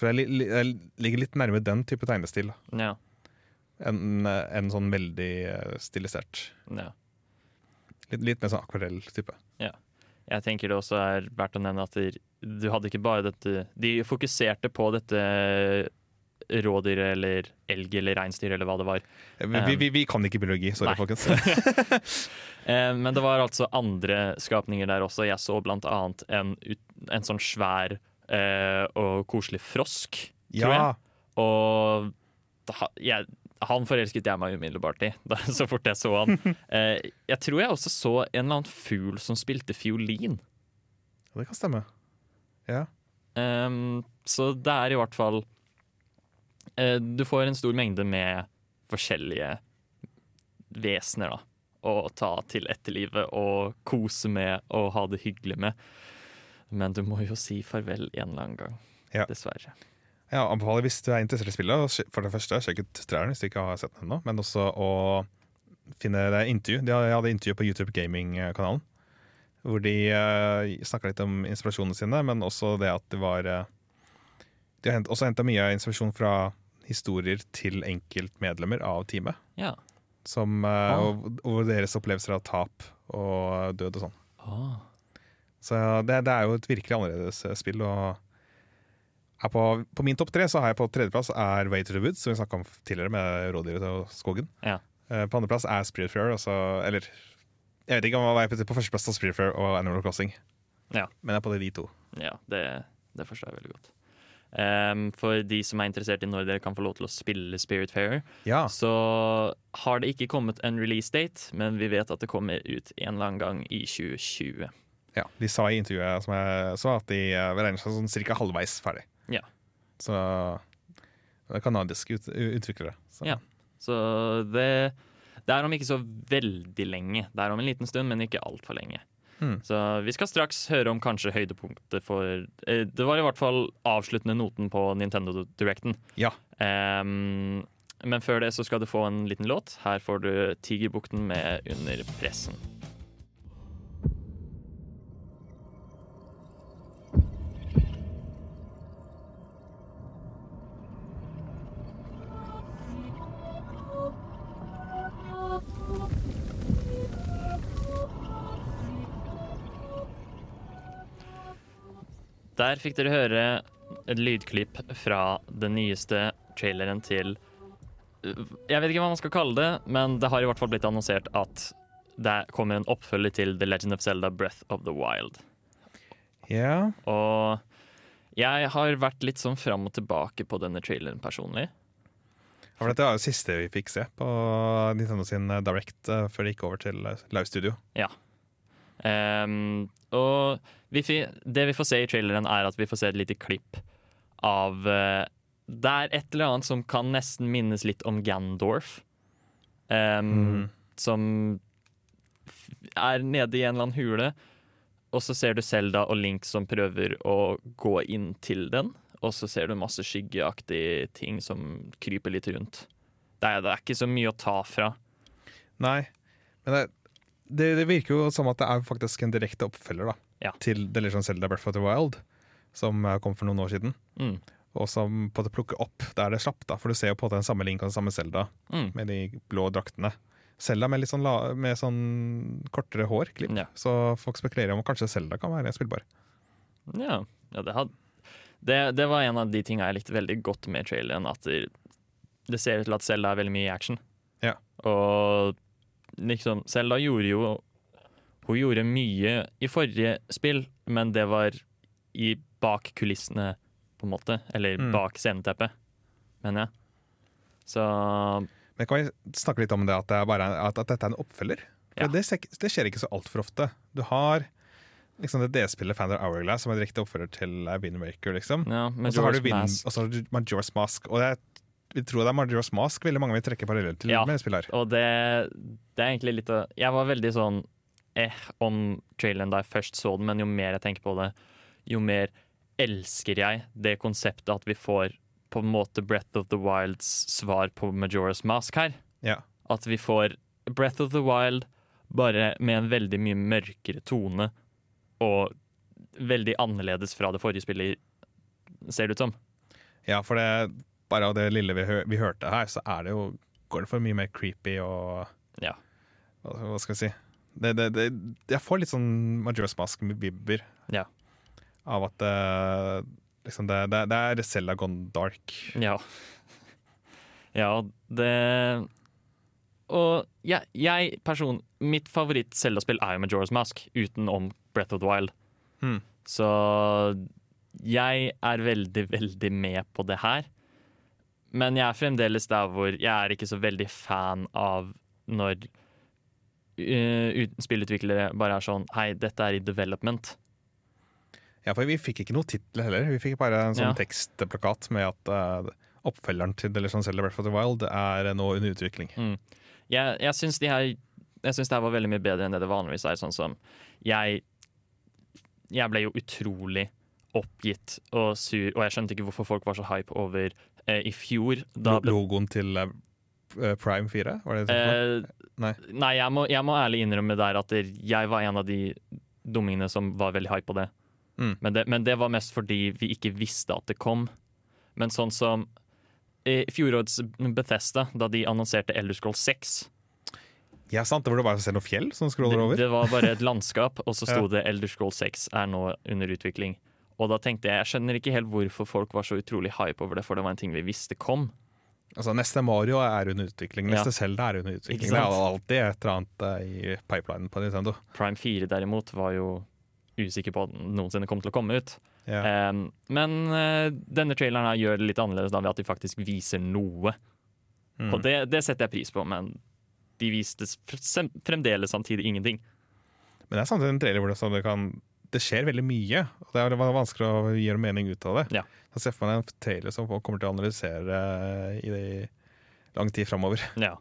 For jeg, jeg ligger litt nærme den type tegnestil Ja. enn en sånn veldig eh, stilisert. Ja. Litt, litt mer sånn akvarell-type. Ja. Jeg tenker det også er verdt å nevne at de, du hadde ikke bare dette De fokuserte på dette rådyret eller elg eller reinsdyr eller hva det var. Vi, vi, vi, kan ikke biologi, sorry, Nei. folkens. *laughs* Eh, Men det var altså andre skapninger der også. Jeg så blant annet en, en sånn svær eh, og koselig frosk, tror Ja. jeg. Og da, jeg, han forelsket jeg meg umiddelbart i, *laughs* da, så fort jeg så han. *laughs* Eh, jeg tror jeg også så en eller annen fugl som spilte fiolin. Det kan stemme. Ja. Um, så det er i hvert fall Du får en stor mengde med forskjellige vesener, da. Å ta til etterlivet og kose med og ha det hyggelig med. Men du må jo si farvel en eller annen gang. Ja. Dessverre. Jeg anbefaler hvis du er interessert i spillet, for det første sjekk ut traileren hvis du ikke har sett den ennå, men også å finne deg intervju. De hadde- intervju på YouTube Gaming-kanalen, hvor de uh, snakka litt om inspirasjonene sine, men også det at det var eh, De har også henta mye inspirasjon fra historier til enkeltmedlemmer av teamet. Ja. Som, eh, Ah. og, og deres opplevelser av tap og død og sånn. Ah. Så det, det er jo et virkelig annerledes eh, spill. Og på, på min topp tre så har jeg på tredjeplass er Way to the Woods, som vi snakka om tidligere, med rådyret og skogen. Ja. Eh, På andreplass er Spiritfarer, altså Eller jeg vet ikke om jeg er på førsteplass av Spiritfarer og Animal Crossing, Ja. men jeg er på de to. Ja, det, det forstår jeg veldig godt. Ehm, for de som er interessert i når dere kan få lov til å spille Spiritfarer, Ja. så har det ikke kommet en release date, men vi vet at det kommer ut en eller annen gang i 2020. Ja, De sa i intervjuet som jeg så, at de eh, regner seg sånn cirka halvveis ferdig. Ja. Så det er kanadiske ut, utviklere. Så. Ja. Så det, det er om ikke så veldig lenge. Det er om en liten stund, men ikke altfor lenge. Hmm. Så vi skal straks høre om kanskje høydepunktet for eh, Det var i hvert fall avsluttende noten på Nintendo Directen. Ja. Um, men før det så skal du få en liten låt. Her får du Tigerbukten med Under pressen. Der fikk dere høre et lydklipp fra den nyeste traileren til Jeg vet ikke hva man skal kalle det, men det har i hvert fall blitt annonsert at det kommer en oppfølger til The Legend of Zelda Breath of the Wild. Ja. Og jeg har vært litt sånn fram og tilbake på denne traileren personlig. Ja, for Dette var det siste vi fikk se på Nintendo sin eh, Direct eh, før det gikk over til eh, Live Studio. Ja. Ehm, og vi, det vi får se i traileren, er at vi får se et lite klipp av uh, Det er et eller annet som kan nesten minnes litt om Gandorf. Um, Mm. Som er nede i en eller annen hule. og så ser du Selda og Link som prøver å gå inn til den. Og så ser du masse skyggeaktige ting som kryper litt rundt. Det er, det er ikke så mye å ta fra. Nei, men det, det, det virker jo som at det er faktisk en direkte oppfølger da, Ja. til The Legend of Zelda Breath of the Wild, som eh, kom for noen år siden. Mm. Og som på en måte plukker opp der det slapp, da, for du ser jo på en måte den samme Link og den samme Zelda Mm. med de blå draktene. Zelda med litt sånn, la, med sånn kortere hår, klipp. Ja. Så folk spekulerer om kanskje Zelda kan være spillbar. Ja, ja det, had, det, det var en av de tinga jeg likte veldig godt med traileren. At det, det ser ut til at Selda er veldig mye i action. Ja. Og liksom Selda gjorde jo Hun gjorde mye i forrige spill, men det var i bak kulissene, på en måte. Eller Mm. bak sceneteppet, mener jeg. Så Men kan vi snakke litt om det at, det er bare, at, at dette er en oppfølger? Ja. det, det skjer ikke så altfor ofte. Du har liksom det D-spillet Founder Hourglass, som er direkte oppfølger til uh, Wind Waker. Liksom. Ja, og så har du Majors Wind- Mask. og det har du Majora's Mask. Og jeg vil tro det er Majora's Mask veldig mange vil trekke paralleller til Ja. med spillet her. Og det, det er egentlig litt av Jeg var veldig sånn eh om traileren da jeg først så den, men jo mer jeg tenker på det, jo mer elsker jeg det konseptet at vi får på en måte Breath of the Wilds svar på Majora's Mask her. Ja. At vi får Breath of the Wild bare med en veldig mye mørkere tone og veldig annerledes fra det forrige spillet, ser det ut som. Ja, for det, bare av det lille vi, hø vi hørte her, så det jo, går det for mye mer creepy og Ja. Hva, hva skal jeg si? Det, det, det, jeg får litt sånn Majora's Mask-vibber Ja. av at det, liksom det, det, det er Zelda gone dark. Ja. *laughs* Ja, det Og jeg, jeg person Mitt favoritt Zelda-spill er jo Majora's Mask, utenom Breath of the Wild. Hmm. Så jeg er veldig, veldig med på det her. Men jeg er fremdeles der hvor jeg er ikke så veldig fan av når uh, spillutviklere bare er sånn Hei, dette er i development. Ja, for vi fikk ikke noe tittel heller. Vi fikk bare en sånn Ja. tekstplakat med at uh, oppfølgeren til The Legend Zelda Breath of the Wild er nå under utvikling. Mm. Jeg, jeg syns de her Jeg syns det her var veldig mye bedre enn det det vanligvis er. Sånn som jeg Jeg ble jo utrolig oppgitt og sur, og jeg skjønte ikke hvorfor folk var så hype over eh, i fjor. Da Lo- Logoen til eh, Prime 4, var det det? Eh, Nei. Nei, jeg må, jeg må ærlig innrømme der at jeg var en av de dummingene som var veldig hype på det. Mm. Men det. Men det var mest fordi vi ikke visste at det kom. Men sånn som i fjorårets Bethesda, da de annonserte Elder Scroll 6 Ja, sant, det var det bare å se noen fjell som scroller det, over. det var bare et landskap, og så *laughs* sto Ja. det Elder Scroll 6 er nå under utvikling. Og da tenkte jeg, jeg skjønner ikke helt hvorfor folk var så utrolig hype over det, for det var en ting vi visste kom. Altså, neste Mario er under utvikling, Ja. neste Zelda er under utvikling. Det er alltid et eller annet eh, i pipelinen på Nintendo. Prime 4 derimot var jo usikker på at den noensinne kom til å komme ut. Ja. Um, men uh, denne traileren her gjør det litt annerledes da ved at de faktisk viser noe. Mm. Og det, det setter jeg pris på, men de viste fremdeles samtidig ingenting. Men det er samtidig en trailer hvor det, sånn det kan Det skjer veldig mye, og det er vanskelig å gjøre mening ut av det. Ja. Jeg ser for meg en trailer som folk kommer til å analysere eh, i det, lang tid framover. Ja.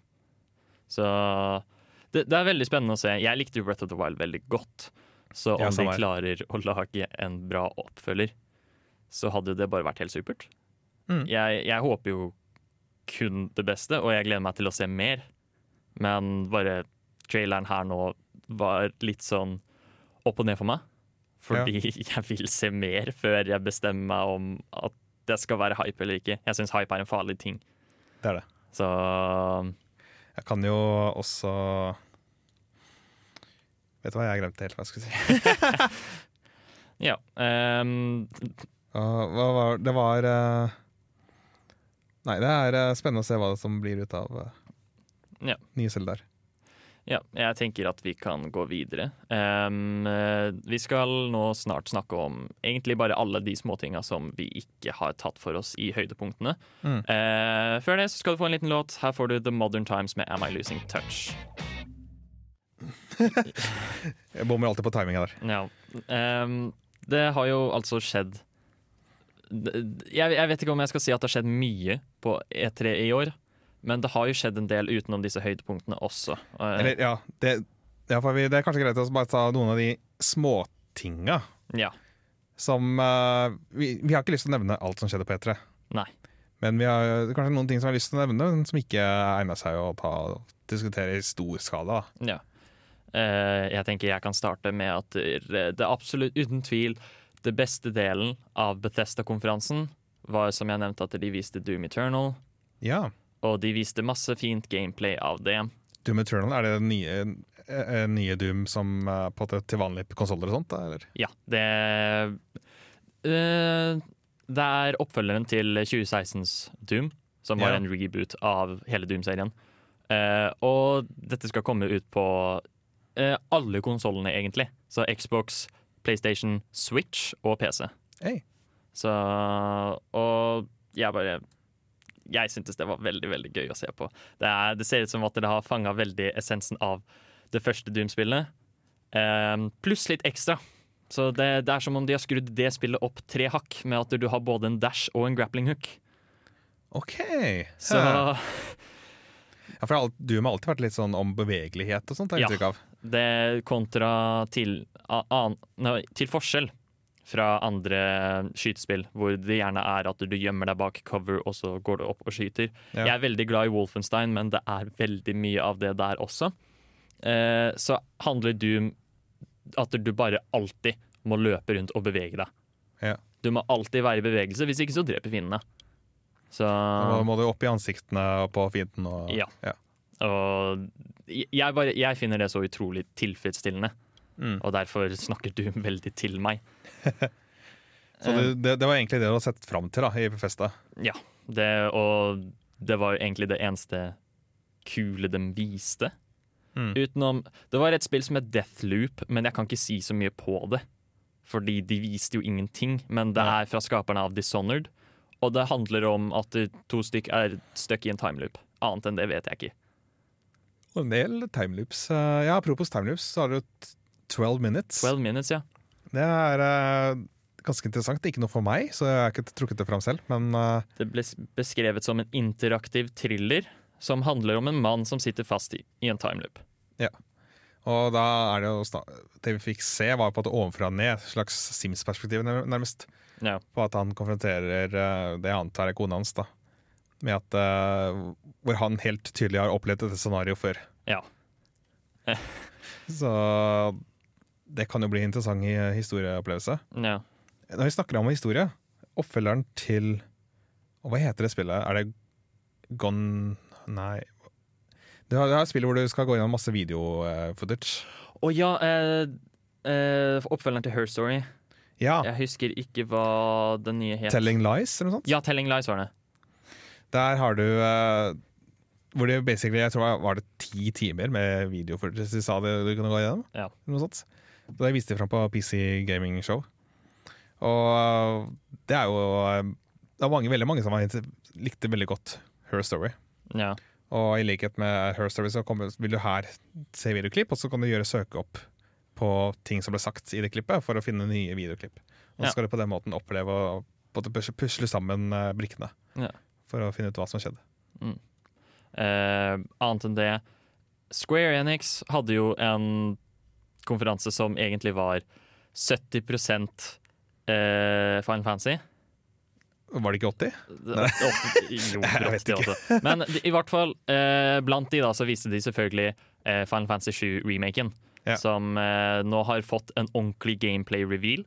Så det, det er veldig spennende å se. Jeg likte Breath of the Wild veldig godt. Så om Ja, de klarer å lage en bra oppfølger, så hadde det bare vært helt supert. Mm. Jeg, jeg håper jo kun det beste, og jeg gleder meg til å se mer. Men bare traileren her nå var litt sånn opp og ned for meg. Fordi *laughs* jeg vil se mer før jeg bestemmer meg om at det skal være hype eller ikke. Jeg syns hype er en farlig ting. Det er det. Så Jeg kan jo også Vet du hva, jeg glemte helt hva jeg skulle si. *laughs* Ja. Um... Hva var Det var uh... Nei, det er eh, spennende å se hva som blir ut av uh, Ja. nye Zeldaer. Ja, jeg tenker at vi kan gå videre. Eh, vi skal nå snart snakke om egentlig bare alle de småtinga som vi ikke har tatt for oss i høydepunktene. Mm. Uh, før det så skal du få en liten låt. Her får du The Modern Times med Am I Losing Touch. *laughs* Jeg bommer alltid på timinga der. Ja. Um, det har jo altså skjedd jeg, jeg vet ikke om jeg skal si at det har skjedd mye på E3 i år, men det har jo skjedd en del utenom disse høydepunktene også. Eh, Eller, ja, det, ja, vi, det er kanskje greit å bare ta noen av de små tinga. Ja. Som uh, vi, vi har ikke lyst til å nevne alt som skjedde på E3. Nei. Men vi har er kanskje noen ting som vi har lyst til å nevne, men som ikke egner seg å ta, diskutere i stor skala. da. Ja. Uh, jeg tenker jeg kan starte med at det det absolutt uten tvil det beste delen av Bethesda-konferansen var som jeg nevnte at de viste Doom Eternal. Ja. Og de viste masse fint gameplay av det. Doom Eternal, er det nye, eh, nye Doom som er på til vanlige konsoller og sånt? Eller? Ja, det øh, Det er oppfølgeren til 2016s Doom, som var Ja. en reboot av hele Doom-serien. Uh, og dette skal komme ut på uh, alle konsollene, egentlig. Så Xbox, PlayStation, Switch og PC. Hey. Så Og jeg bare Jeg syntes det var veldig veldig gøy å se på. Det, er, det ser ut som at det har fanga veldig essensen av det første Doom-spillet. um, pluss litt ekstra. Så det, det er som om de har skrudd det spillet opp tre hakk, med at du har både en dash og en grappling hook. OK. Så Ja, *laughs* for alt, Doom har alltid vært litt sånn om bevegelighet og sånt. har jeg Ja. inntrykk av. det kontra til, an, no, til forskjell fra andre skytespill, hvor det gjerne er at du gjemmer deg bak cover, og så går du opp og skyter. Ja. Jeg er veldig glad i Wolfenstein, men det er veldig mye av det der også. Eh, så handler Doom at du bare alltid må løpe rundt og bevege deg. Ja. Du må alltid være i bevegelse, hvis ikke så dreper fiendene. Så Da må du opp i ansiktene på fienden. Og, Ja. Og jeg, bare, jeg finner det så utrolig tilfredsstillende. Mm. Og derfor snakker du *laughs* veldig til meg. *laughs* Så det, det, det var egentlig det du hadde sett fram til da, i Bethesda. Ja. Det, og det var jo egentlig det eneste kule de viste. Mm. Utenom Det var et spill som het Deathloop, men jeg kan ikke si så mye på det. Fordi de viste jo ingenting, men det er fra skaperne av Dishonored. Og det handler om at to stykk er stuck i en timeloop. Annet enn det vet jeg ikke. Og en del timeloops. Eh, Ja, apropos timeloops, så har du t- 12 minutes. 12 minutes, ja. Det er eh, ganske interessant. Ikke noe for meg, så jeg har ikke trukket det fram selv. Men eh, Det ble s- beskrevet som en interaktiv thriller som handler om en mann som sitter fast i, i en timeloop. ja. Og da er det jo sta- Det vi fikk se, var på at ovenfra og ned, slags Sims-perspektiv nær- nærmest. Ja. På at han konfronterer eh, det jeg antar er kona hans, da. Med at eh, Hvor han helt tydelig har opplevd dette scenarioet før. Ja. *laughs* Så det kan jo bli en interessant i historieopplevelse. Ja. Når vi snakker om historie, oppfølgeren til og Hva heter det spillet? Er det Gone Nei. Det er det et spill hvor du skal gå gjennom masse video-footage. Og ja, eh, eh, oppfølgeren til Her Story. Ja. Jeg husker ikke hva den nye het. Telling Lies, eller noe sånt? Ja, Telling Lies var det. Der har du eh, Hvor det basically Jeg tror det var det ti timer med videofootage de sa det du kunne gå gjennom. Ja. Noe sånt. Så det viste de fram på PC Gaming Show. Og eh, det er jo eh, Det var mange, veldig mange som likte veldig godt Her Story. Ja. Og i likhet med Her Story så kommer, vil du her se videoklipp, og så kan du gjøre søke opp på ting som ble sagt i det klippet, for å finne nye videoklipp. Og så Ja. skal du på den måten oppleve å pusle sammen eh, brikkene Ja. for å finne ut hva som skjedde. Mm. Eh, annet enn det Square Enix hadde jo en konferanse som egentlig var 70 eh, Final Fantasy. Var det ikke 80? Det- 80 Jo, *laughs* Jeg vet 80 ikke. også. Men de- i hvert fall, eh, blant de da så viste de selvfølgelig eh, Final Fantasy 7-remaken. Ja. Som eh, nå har fått en ordentlig gameplay-reveal,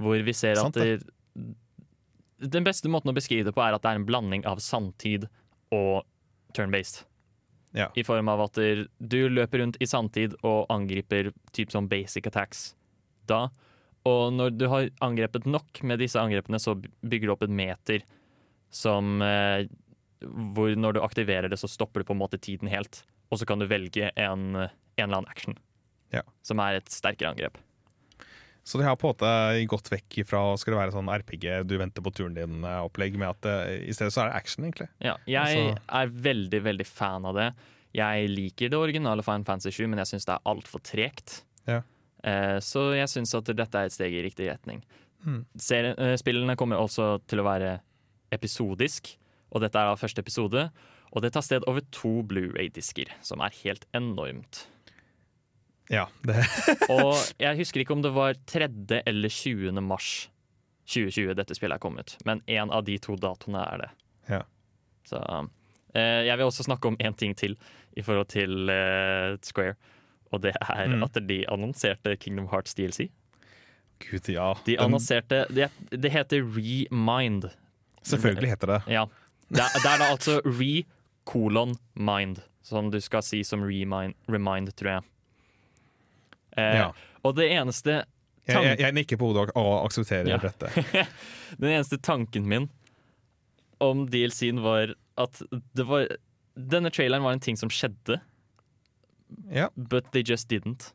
hvor vi ser Sant at det, Den beste måten å beskrive det på er at det er en blanding av sanntid og turn-based. Ja. I form av at du løper rundt i sanntid og angriper typ som basic attacks da. Og når du har angrepet nok med disse angrepene, så bygger du opp en meter som eh, Hvor når du aktiverer det, så stopper du på en måte tiden helt. Og så kan du velge en, en eller annen action, Ja. som er et sterkere angrep. Så de har på en måte gått vekk fra å skulle være sånn RPG, du venter på turen din-opplegg, med at eh, i stedet så er det action, egentlig. Ja, jeg Altså- er veldig, veldig fan av det. Jeg liker det originale Final Fantasy 7, men jeg syns det er altfor tregt. Ja. Eh, så jeg syns at dette er et steg i riktig retning. Mm. Serien, eh, spillene kommer også til å være episodisk, og dette er da første episode. Og det tar sted over to Blu-ray-disker, som er helt enormt. Ja, *laughs* Og jeg husker ikke om det var 3. eller 20. mars 2020 dette spillet er kommet, men én av de to datoene er det. Ja. Så eh, jeg vil også snakke om én ting til i forhold til eh, Square. Og det er Mm. at de annonserte Kingdom Hearts DLC. Gud, ja. De annonserte Det, det heter Remind. Selvfølgelig heter det Ja. Det, er- det er da altså re kolon mind, som du skal si som remind, remind tror jeg. Eh, Ja. Og det eneste Jeg, jeg, jeg nikker på hodet og, aksepterer Ja. dette. *laughs* Den eneste tanken min om DLC-en var at det var Denne traileren var en ting som skjedde, Ja. but they just didn't.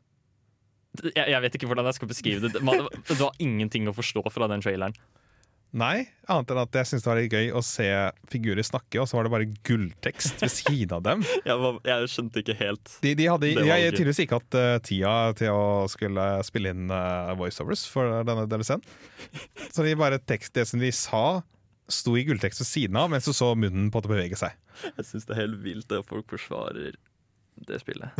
Jeg, jeg vet ikke hvordan jeg skal beskrive det. Det var ingenting å forstå fra den traileren. Nei, annet enn at jeg syntes det var litt gøy å se figurer snakke, og så var det bare gulltekst ved siden av dem. *laughs* Jeg, var, jeg skjønte ikke helt De, de hadde jeg, de tydeligvis ikke hatt uh, tida til å skulle spille inn uh, voiceovers for denne DLC-en. Så de bare tekst, det som de sa, sto i gulltekst ved siden av, mens du så munnen på å bevege seg. Jeg syns det er helt vilt at folk forsvarer det spillet.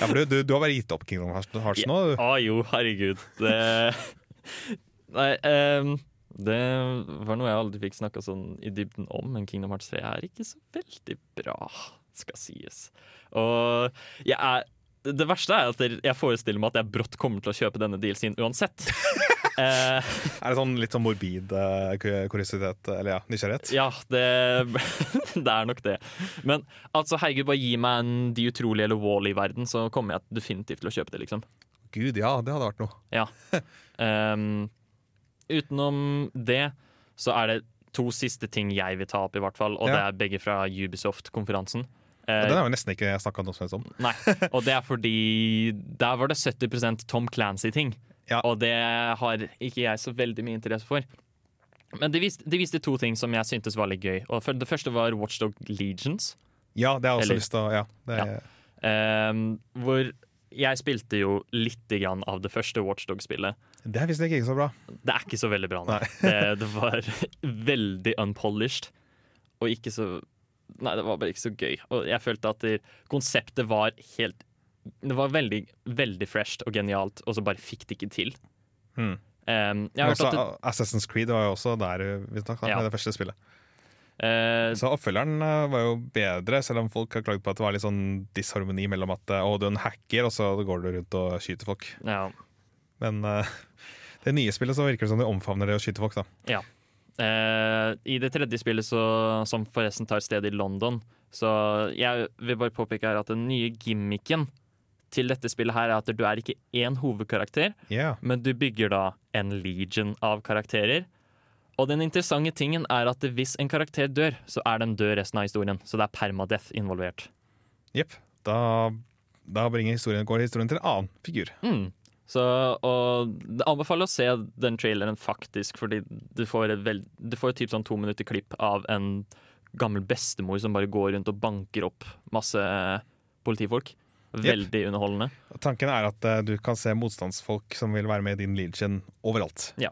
Ja, for du, du, du har bare gitt opp Kingdom Hearts nå? Ja, ah, jo, herregud. Det Nei, um, det var noe jeg aldri fikk snakka sånn i dybden om, men Kingdom Hearts 3 er ikke så veldig bra, skal sies. Og jeg er det verste er at jeg forestiller meg at jeg brått kommer til å kjøpe denne DLC-en uansett. *laughs* Eh, Er det sånn litt sånn morbid uh, kuriositet, eller ja, nysgjerrighet? ja, det, *laughs* det er nok det. Men altså, herregud, bare gi meg en De utrolige eller Wall i verden, så kommer jeg definitivt til å kjøpe det, liksom. Gud, ja, det hadde vært noe. Ja. *laughs* Ehm, utenom det så er det to siste ting jeg vil ta opp, i hvert fall. Og Ja. det er begge fra Ubisoft-konferansen. Og Eh, den har vi nesten ikke snakka noe som om. *laughs* Nei, og det er fordi der var det 70% Tom Clancy-ting. Og det har ikke jeg så veldig mye interesse for. Men de viste, de viste to ting som jeg syntes var litt gøy. Og Det første var Watchdog Legions. Ja, det har jeg også Eller- lyst til å ja, det, Ehm, hvor jeg spilte jo litt grann av det første Watchdog-spillet. Det er visst ikke så bra. Det er ikke så veldig bra. Nei. Det, det var *laughs* veldig unpolished. Og ikke så Nei, det var bare ikke så gøy. Og jeg følte at det, konseptet var helt Det var veldig, veldig fresht og genialt, og så bare fikk det ikke til. Hmm. Um, også, det, Assassin's Creed var jo også der vi snakka Ja. med det første spillet. Uh, Så oppfølgeren eh, var jo bedre, selv om folk har klagd på at det var litt sånn disharmoni mellom at eh, å, du er en hacker, og så går du rundt og skyter folk. Ja. Men eh, det nye spillet så virker det som de omfavner det å skyte folk, da. Ja. Eh, I det tredje spillet, så, som forresten tar sted i London, så jeg vil bare påpeke her at den nye gimmicken til dette spillet her er at du er ikke én hovedkarakter, yeah. men du bygger da en legion av karakterer. Og den interessante tingen er at hvis en karakter dør, så er den død resten av historien. Så det er permadeath involvert. Jepp. Da, da bringer historien, går historien til en annen figur. Mm. Så, og det anbefaler å se den traileren faktisk, fordi du får et, veld, du får et typ sånn to minutter klipp av en gammel bestemor som bare går rundt og banker opp masse politifolk. Veldig underholdende. Tanken er at uh, du kan se motstandsfolk som vil være med i din legion overalt. Ja.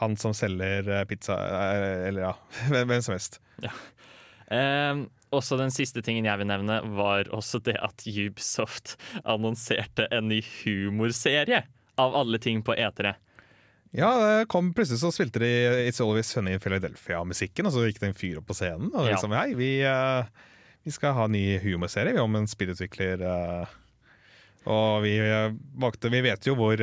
Han som selger eh, pizza, eh, eller ja, *laughs* hvem som helst. Ja. Eh, også den siste tingen jeg vil nevne, var også det at Ubisoft annonserte en ny humorserie av alle ting på E E3. Ja, det kom plutselig så spilte de It's Always Sunny in Philadelphia-musikken, og så gikk det en fyr opp på scenen og Ja. liksom Hei, vi, uh, vi skal ha en ny humorserie vi, om en spillutvikler. Uh, og vi valgte Vi vet jo hvor,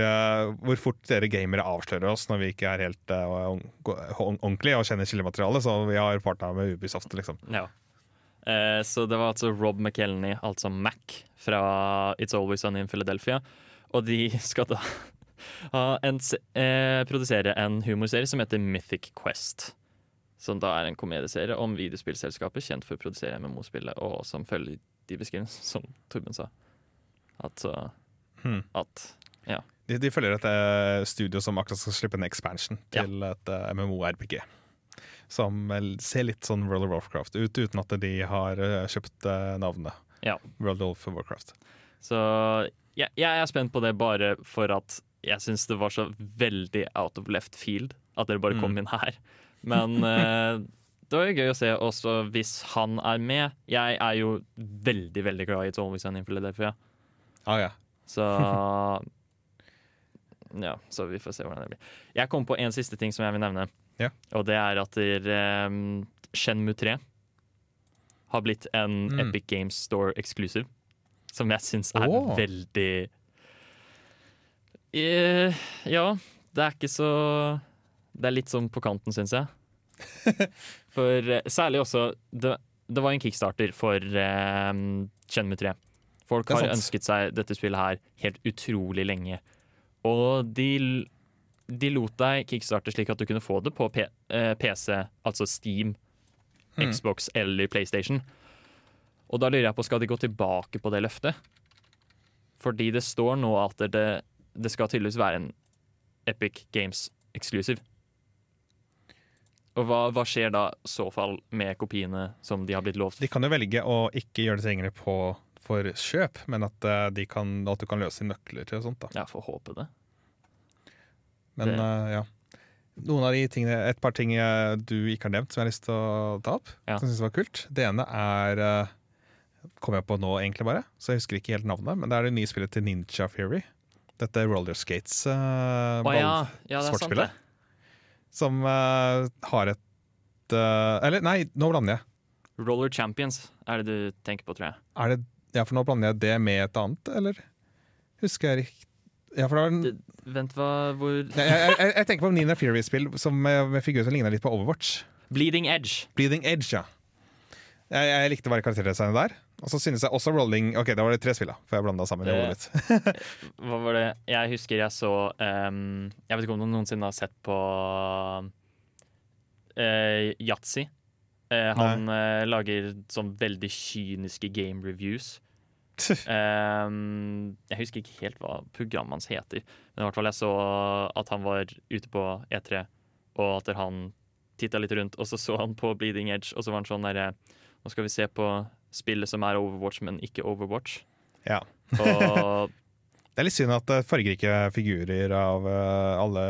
hvor fort dere gamere avslører oss når vi ikke er helt ordentlige og kjenner kildematerialet, så vi har partna med Ubisoft, liksom. Ja. Eh, så det var altså Rob McKelney, altså Mac, fra It's Always Sunny in Philadelphia. Og de *laughs* skal da ha en, eh, produsere en humorserie som heter Mythic Quest. Som da er en komedieserie om videospillselskapet kjent for å produsere MMO-spillet, og som følger de beskrivelsene *laughs* som Torben sa. At, så- Hmm. at ja. De, de følger et eh, studio som akkurat skal slippe en expansion Ja. til et uh, MMO-RPG. Som ser litt sånn World of Warcraft ut, uten at de har eh, kjøpt eh, navnet. Ja. World of Warcraft. Så jeg, jeg er spent på det bare for at jeg syns det var så veldig out of left field at dere bare kom Mm. inn her. Men *laughs* eh, det var jo gøy å se også hvis han er med. Jeg er jo veldig, veldig glad i It's Always Sunny in Philadelphia. Ah, ja. Så *laughs* Ja, så vi får se hvordan det blir. Jeg kom på en siste ting som jeg vil nevne. Ja. Og det er at der, um, Shenmue 3 har blitt en Mm. Epic Games Store exclusive. Som jeg syns er oh. veldig uh, Ja, det er ikke så Det er litt sånn på kanten, syns jeg. *laughs* For uh, særlig også Det, det var en kickstarter for uh, Shenmue 3. Folk har ønsket seg dette spillet her helt utrolig lenge. Og de, de lot deg kickstarte slik at du kunne få det på P eh, PC, altså Steam, Hmm. Xbox eller PlayStation. Og da lurer jeg på, skal de gå tilbake på det løftet? Fordi det står nå at det, det skal tydeligvis være en Epic Games exclusive. Og hva, hva skjer da i så fall med kopiene som de har blitt lovt? De kan jo velge å ikke gjøre det tilgjengelig på, for kjøp, men at, eh, de kan, at du kan løse nøkler til og sånt. da. Ja, får håpe det. Men eh, ja. Noen av de tingene, Et par ting eh, du ikke har nevnt som jeg har lyst til å ta opp. Ja. Som jeg synes var kult. Det ene er uh, Kommer jeg på nå, egentlig bare, så jeg husker ikke helt navnet. Men det er det nye spillet til Ninja Fury. Dette Roller Skates uh, ball, ja, ja, det. Som uh, har et uh, Eller nei, nå blander jeg. Roller Champions er det du tenker på, tror jeg. Er det, ja, for nå blander jeg det med et annet, eller? Husker jeg riktig Ja, for da var en vent, hva hvor Nei, jeg, jeg, jeg tenker på Nina Fury-spill som med, med figurer som ligner litt på Overwatch. Bleeding Edge. Bleeding Edge, ja. Jeg, jeg likte bare karakterdesignet der. Og så synes jeg også Rolling Ok, da var det tre spill, da, for jeg blanda sammen i hodet mitt. *laughs* Hva var det Jeg husker jeg så um, Jeg vet ikke om du noensinne har sett på uh, Yatzy. Eh, han uh, lager sånn veldig kyniske game reviews. *laughs* Ehm, jeg husker ikke helt hva programmet hans heter, men i hvert fall jeg så at han var ute på E3, og at han titta litt rundt, og så så han på Bleeding Edge, og så var han sånn derre Nå skal vi se på spillet som er Overwatch, men ikke Overwatch. Ja. Og *laughs* Det er litt synd at eh, fargerike figurer av eh, alle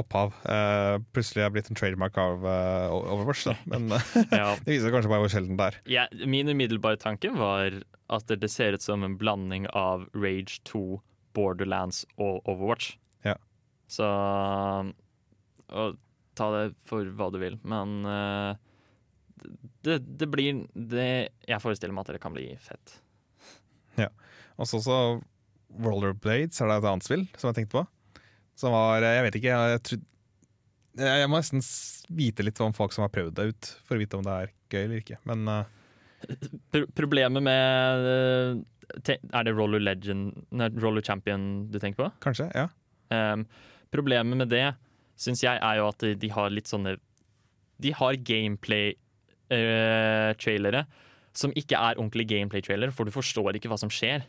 opphav uh, plutselig er blitt en trademark av uh, Overwatch. Da. *laughs* Men Ja. det viser kanskje bare hvor sjelden det er. Ja, min umiddelbare tanke var at det ser ut som en blanding av Rage 2, Borderlands og Overwatch. Ja. Så og Ta det for hva du vil, men uh, det, det blir det, Jeg forestiller meg at det kan bli fett. Ja. Og så også Rollerblades er det et annet spill som jeg tenkte på. Som var Jeg vet ikke, jeg, tror- jeg, må nesten vite litt om folk som har prøvd det ut, for å vite om det er gøy eller ikke. Men eh, Pro problemet med eh, Er det Roller Legend nei, Roller Champion du tenker på? kanskje, ja. Um, problemet med det syns jeg er jo at de, de har litt sånne De har gameplay-trailere som ikke er ordentlig gameplay-trailer, for du forstår ikke hva som skjer.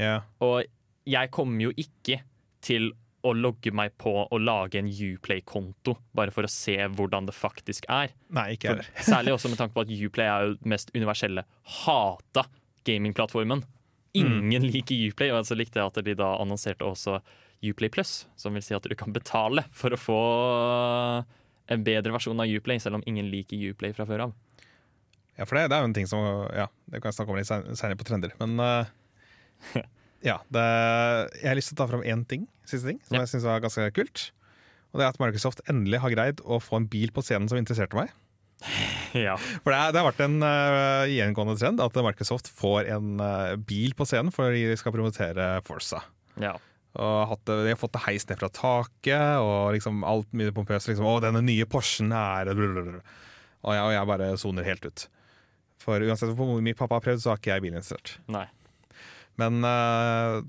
Yeah. Og jeg kommer jo ikke til å logge meg på og lage en Uplay-konto bare for å se hvordan det faktisk er. Nei, ikke For, særlig også med *laughs* tanke på at Uplay er jo den mest universelle hata gamingplattformen. Ingen liker Uplay, og så likte jeg at de da annonserte også Uplay Plus, som vil si at du kan betale for å få en bedre versjon av Uplay, selv om ingen liker Uplay fra før av. Ja, for det, det er jo en ting som Ja, det kan jeg snakke om litt senere på trender. Men eh, *laughs* ja, det, jeg har lyst til å ta fram én ting, siste ting, som Ja. jeg syns var ganske kult. Og det er at Microsoft endelig har greid å få en bil på scenen som interesserte meg. *laughs* Ja. For det, det har vært en uh, gjengående trend at Microsoft får en uh, bil på scenen for de skal promotere Forsa. ja. Og hatt de har fått det heist ned fra taket, og liksom alt mye pompøst. Liksom, 'Å, denne nye Porschen er blablabla». Og jeg, og jeg bare soner helt ut. For uansett hvor mye pappa har prøvd, så har ikke jeg installert. Nei. Men uh,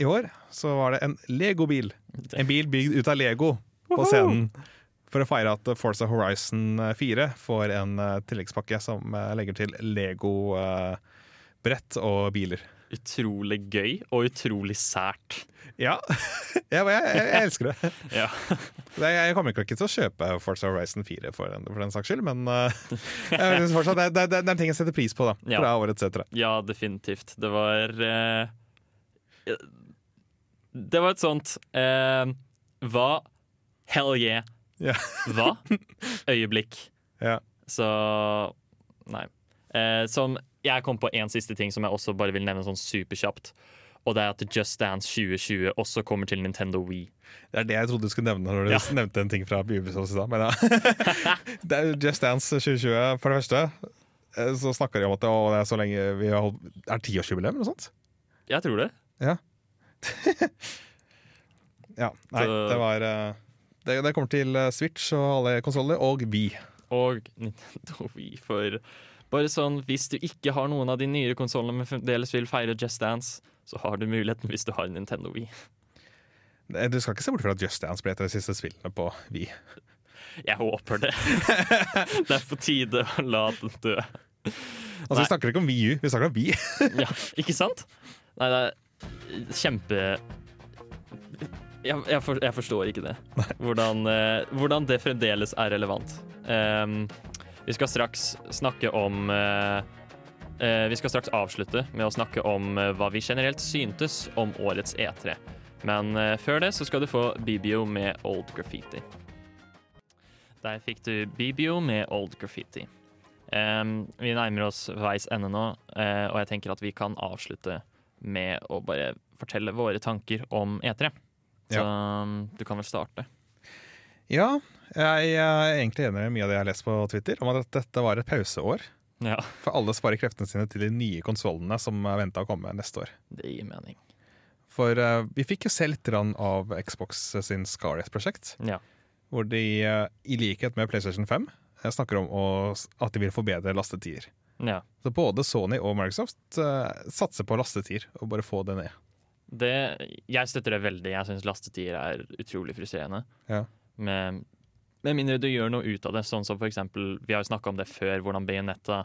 i år så var det en Lego-bil. En bil bygd ut av Lego på scenen. For å feire at Forza Horizon 4 får en eh, tilleggspakke som eh, legger til Lego-brett og biler. Utrolig gøy og utrolig sært. Ja, *laughs* jeg, jeg, jeg elsker det. *laughs* Ja. *laughs* Jeg kommer ikke til å kjøpe Forza Horizon 4 for den, for den saks skyld, men uh, fortsatt det, det, det, er en ting jeg setter pris på da, Ja. fra årets etere. Ja, definitivt. Det var uh, Det var et sånt uh, Hva? Hell yeah. Ja. Hva? Øyeblikk. Ja. Så Nei. Eh, som Jeg kom på én siste ting som jeg også bare vil nevne sånn superkjapt. Og det er at Just Dance 2020 også kommer til Nintendo Wii. Det er det jeg trodde du skulle nevne når du Ja. nevnte en ting fra Ubisoft i stad. Ja. *laughs* det er Just Dance 2020, for det første. eh, Så snakker de om at det, å, det er så lenge vi har holdt Er det tiårsjubileum eller noe sånt? Jeg tror det. Ja. *laughs* ja. Nei, Så- det var eh, det, det kommer til eh, Switch og alle konsoller, og vi. Og Nintendo Wii for Bare sånn, Hvis du ikke har noen av de nyere konsollene, men fremdeles vil feire Just Dance, så har du muligheten hvis du har en Nintendo Wii. Du skal ikke se bort fra at Just Dance ble et av de siste spillene på Wii. Jeg håper det. *laughs* det er på tide å la den dø. Altså, Vi snakker ikke om VU, vi snakker om vi. *laughs* Ja, ikke sant? Nei, det er kjempe Jeg, jeg, for, jeg forstår ikke det. Hvordan, eh, hvordan det fremdeles er relevant. Ehm, vi skal straks snakke om eh, eh, Vi skal straks avslutte med å snakke om eh, hva vi generelt syntes om årets E3. Men før det så skal du få Bibio med Old Graffiti. Der fikk du Bibio med Old Graffiti. Um, vi nærmer oss veis ende nå, uh, og jeg tenker at vi kan avslutte med å bare fortelle våre tanker om E3. Så ja. du kan vel starte. Ja, jeg er egentlig enig med mye av det jeg har lest på Twitter, om at dette var et pauseår. Ja. For alle sparer kreftene sine til de nye konsollene som er venta å komme neste år. Det gir mening. For uh, vi fikk jo se litt av Xbox sin Scarlett-prosjekt. Ja. Hvor de, uh, i likhet med PlayStation 5, eh, snakker om å, at de vil forbedre lastetider. Ja. Så både Sony og Microsoft uh, satser på lastetider, og bare få det ned. Det, jeg støtter det veldig. Jeg syns lastetider er utrolig frustrerende. Ja. Med, med mindre du gjør noe ut av det, sånn som for eksempel Vi har jo snakka om det før, hvordan Bayonetta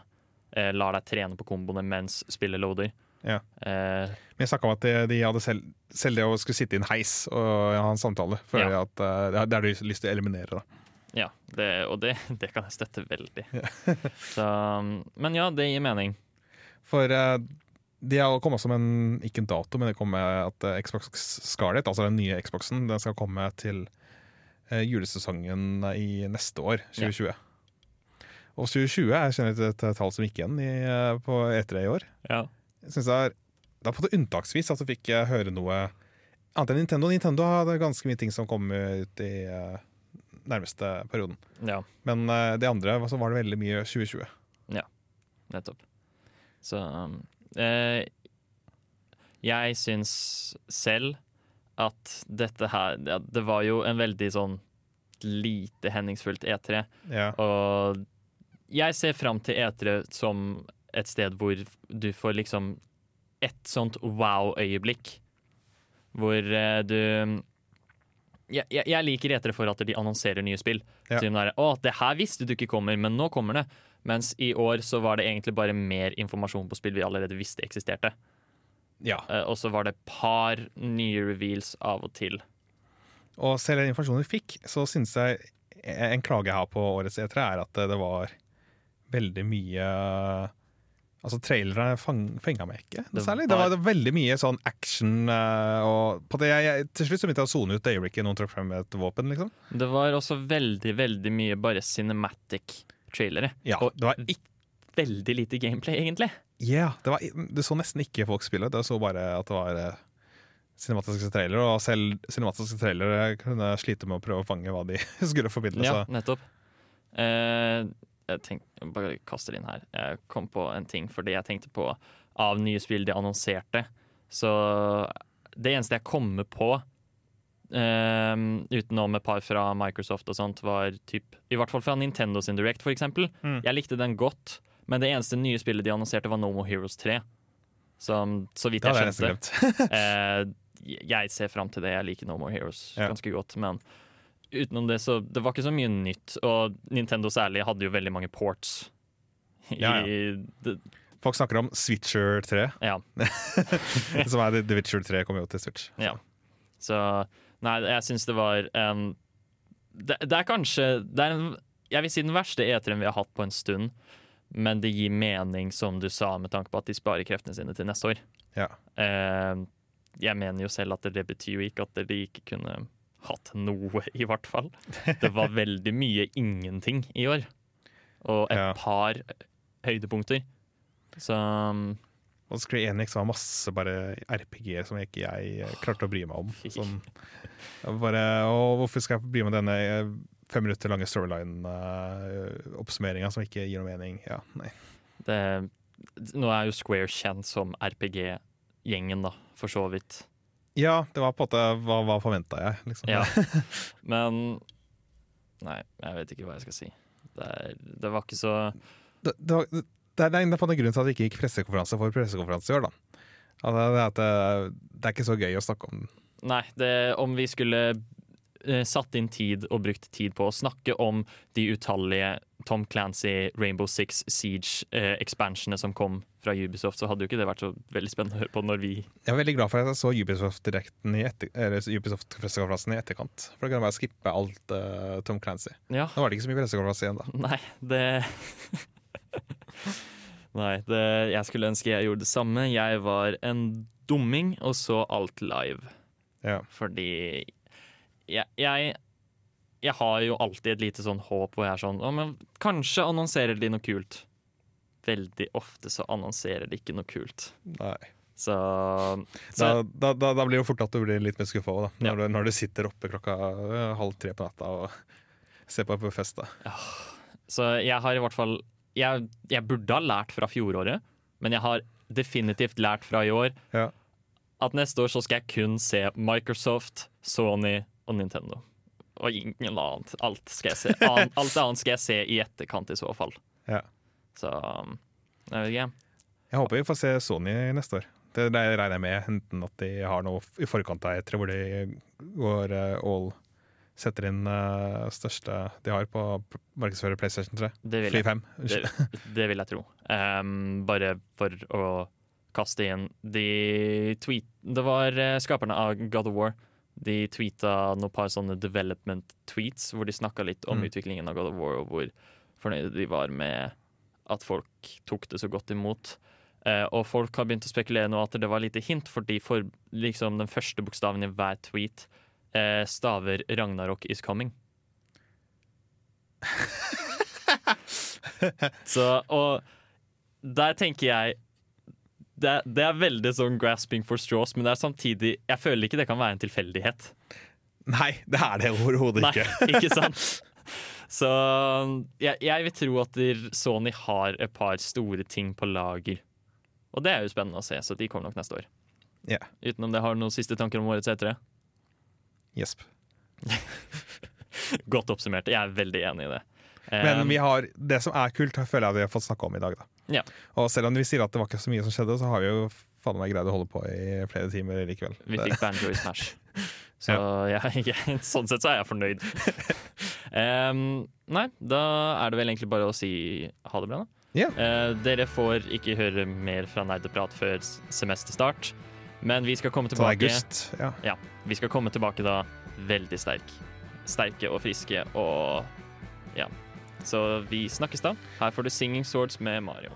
eh, lar deg trene på komboene mens spillet loader. Ja. Eh, Men jeg snakka om at de, de hadde selv, selv det å skulle sitte i en heis og ha en samtale, føler ja. at uh, det har du lyst til å eliminere. da. Ja, det, og det, det kan jeg støtte veldig. *laughs* Så, men ja, det gir mening. For uh, de har kommet som en Ikke en dato, men det kommer at eh, Xbox Scarlett, altså den nye Xboxen, den skal komme til julesesongen i neste år, 2020. Og 2020 er generelt et eh, tall som gikk igjen i, eh, på E3 i år. Ja. Jeg synes det er, det er på det unntaksvis at du fikk eh, høre noe annet enn Nintendo. Nintendo hadde ganske mye ting som kom ut i uh, nærmeste perioden. Ja. Men uh, de andre så var det veldig mye 2020. Ja, nettopp. Så um, eh, Jeg syns selv at dette her ja, Det var jo en veldig sånn lite hendingsfullt E3. Ja. Og jeg ser fram til E3 som et sted hvor du får liksom et sånt wow-øyeblikk. Hvor eh, du jeg, jeg, jeg liker E3 for at de annonserer nye spill. Ja. De der, Å, det her visste du ikke kommer, men nå kommer det. Mens i år så var det egentlig bare mer informasjon på spill vi allerede visste eksisterte. Ja. Eh, og så var det par nye reveals av og til. Og selv den informasjonen vi fikk, så synes jeg en klage jeg har på årets E3, er at det var veldig mye Altså, trailerne fenga meg ikke særlig. Det var- veldig mye sånn action eh, og på det, jeg, jeg, Til slutt så begynte jeg å sone ut det øyeblikket noen trakk frem et våpen, liksom. Det var også veldig, veldig mye bare cinematic-trailere. Ja, og det var veldig lite gameplay, egentlig. Ja, det var, Du så nesten ikke folk spille, du så bare at det var eh, cinematiske trailere. Og selv cinematiske trailere kunne slite med å prøve å fange hva de *laughs* skulle formidle. Ja, nettopp. Eh, jeg tenk, jeg bare kaster inn her. Jeg kom på en ting fordi jeg tenkte på av nye spill de annonserte. Så det eneste jeg kommer på, eh, utenom et par fra Microsoft og sånt, var typ I hvert fall fra Nintendo sin Direct, for eksempel. Mm. Jeg likte den godt, men det eneste nye spillet de annonserte, var No More Heroes 3. Som, så vidt jeg skjønte. *laughs* *laughs* eh, jeg ser fram til det. Jeg liker No More Heroes Ja. ganske godt. Men utenom det, så det var ikke så mye nytt. Og Nintendo særlig hadde jo veldig mange ports. I, Ja, Det, Folk snakker om Switcher 3. Ja. *laughs* Som er The- Witcher 3 kommer jo til Switch. ja. Så nei, jeg syns det var en det, det er kanskje det er en, Jeg vil si den verste E3-en vi har hatt på en stund. Men det gir mening, som du sa, med tanke på at de sparer kreftene sine til neste år. Ja. Eh, jeg mener jo selv at det betyr jo ikke at de ikke kunne hatt noe, i hvert fall. Det var *laughs* veldig mye ingenting i år. Og et Ja. par høydepunkter. Så Og Square Enix var masse bare RPG-er som ikke jeg eh, klarte å bry meg om. Sånn, bare, å, hvorfor skal jeg bry meg om denne fem minutter lange storyline-oppsummeringa som ikke gir noe mening? Ja, nei. Det, nå er jo Square kjent som RPG-gjengen, da, for så vidt. Ja, det var på en måte Hva, hva forventa jeg? Liksom. Ja. *laughs* Men Nei, jeg vet ikke hva jeg skal si. Det, er, det var ikke så det, det, var, det, det er en grunn til at det ikke gikk pressekonferanse for pressekonferanse i år. da. At det, er ikke så gøy å snakke om. Nei, det, om vi skulle eh, satt inn tid og brukt tid på å snakke om de utallige Tom Clancy Rainbow Six Siege-expansionene som kom fra Ubisoft, så hadde jo ikke det vært så veldig spennende å høre på når vi Jeg er veldig glad for at jeg så Ubisoft-direkten i etter, Ubisoft-pressekonferansen i etterkant. For da kan jeg bare skippe alt uh, Tom Clancy. Ja. Nå var det ikke så mye pressekonferanse igjen, da. Nei, det *laughs* Nei, det, jeg skulle ønske jeg gjorde det samme. Jeg var en dumming og så alt live. Ja. Fordi jeg, jeg, jeg har jo alltid et lite sånn håp hvor jeg er sånn Å, men kanskje annonserer de noe kult. Veldig ofte så annonserer de ikke noe kult. Nei. Så, Da, da, da, da blir det jo fort at du blir litt mer skuffa òg, når, du- når du sitter oppe klokka halv tre på natta og ser på på fest. da. Så jeg har i hvert fall jeg, jeg burde ha lært fra fjoråret, men jeg har definitivt lært fra i år Ja. at neste år så skal jeg kun se Microsoft, Sony og Nintendo. Og ingen annet. Alt, skal jeg se. An, *laughs* alt annet skal jeg se i etterkant, i så fall. Ja. Så um, jeg vet ikke. Jeg håper vi får se Sony neste år. Det, det regner jeg med, enten at de har noe i forkant av E3 hvor de går øh, all Setter inn uh, største de har på å markedsføre PlayStation 3. Det vil jeg, 5. det, det vil jeg tro. Um, bare for å kaste inn De tweet... Det var uh, skaperne av God of War. De tweeta noen par sånne development tweets hvor de snakka litt om Mm. utviklingen av God of War, og hvor fornøyde de var med at folk tok det så godt imot. Eh, og folk har begynt å spekulere nå at det var lite hint, fordi for liksom den første bokstaven i hver tweet eh, staver 'Ragnarok is coming'. *laughs* Så, og der tenker jeg det, det er veldig sånn grasping for straws, men det er samtidig Jeg føler ikke det kan være en tilfeldighet. Nei, det er det overhodet ikke. Nei, ikke. *laughs* sant? Så jeg, jeg vil tro at Sony har et par store ting på lager. Og det er jo spennende å se, så de kommer nok neste år. Yeah. Utenom det, har du noen siste tanker om årets etere? Gjesp. *laughs* Godt oppsummert. Jeg er veldig enig i det. Men Um, vi har, det som er kult, føler jeg vi har fått snakke om i dag. da. Ja. Og selv om vi sier at det var ikke så mye som skjedde, så har vi jo faen meg greid å holde på i flere timer likevel. Vi fikk banjo i Smash. *laughs* Så jeg, *laughs* jeg, sånn sett så er jeg fornøyd. *laughs* um, nei, da er det vel egentlig bare å si ha det bra, da. Ja. Uh, dere får ikke høre mer fra Nerdeprat før semesterstart, men vi skal komme Sånn tilbake august, ja. Vi skal komme tilbake da veldig sterk. Sterke og friske og ja. Så vi snakkes da. Her får du 'Singing Swords' med Mario.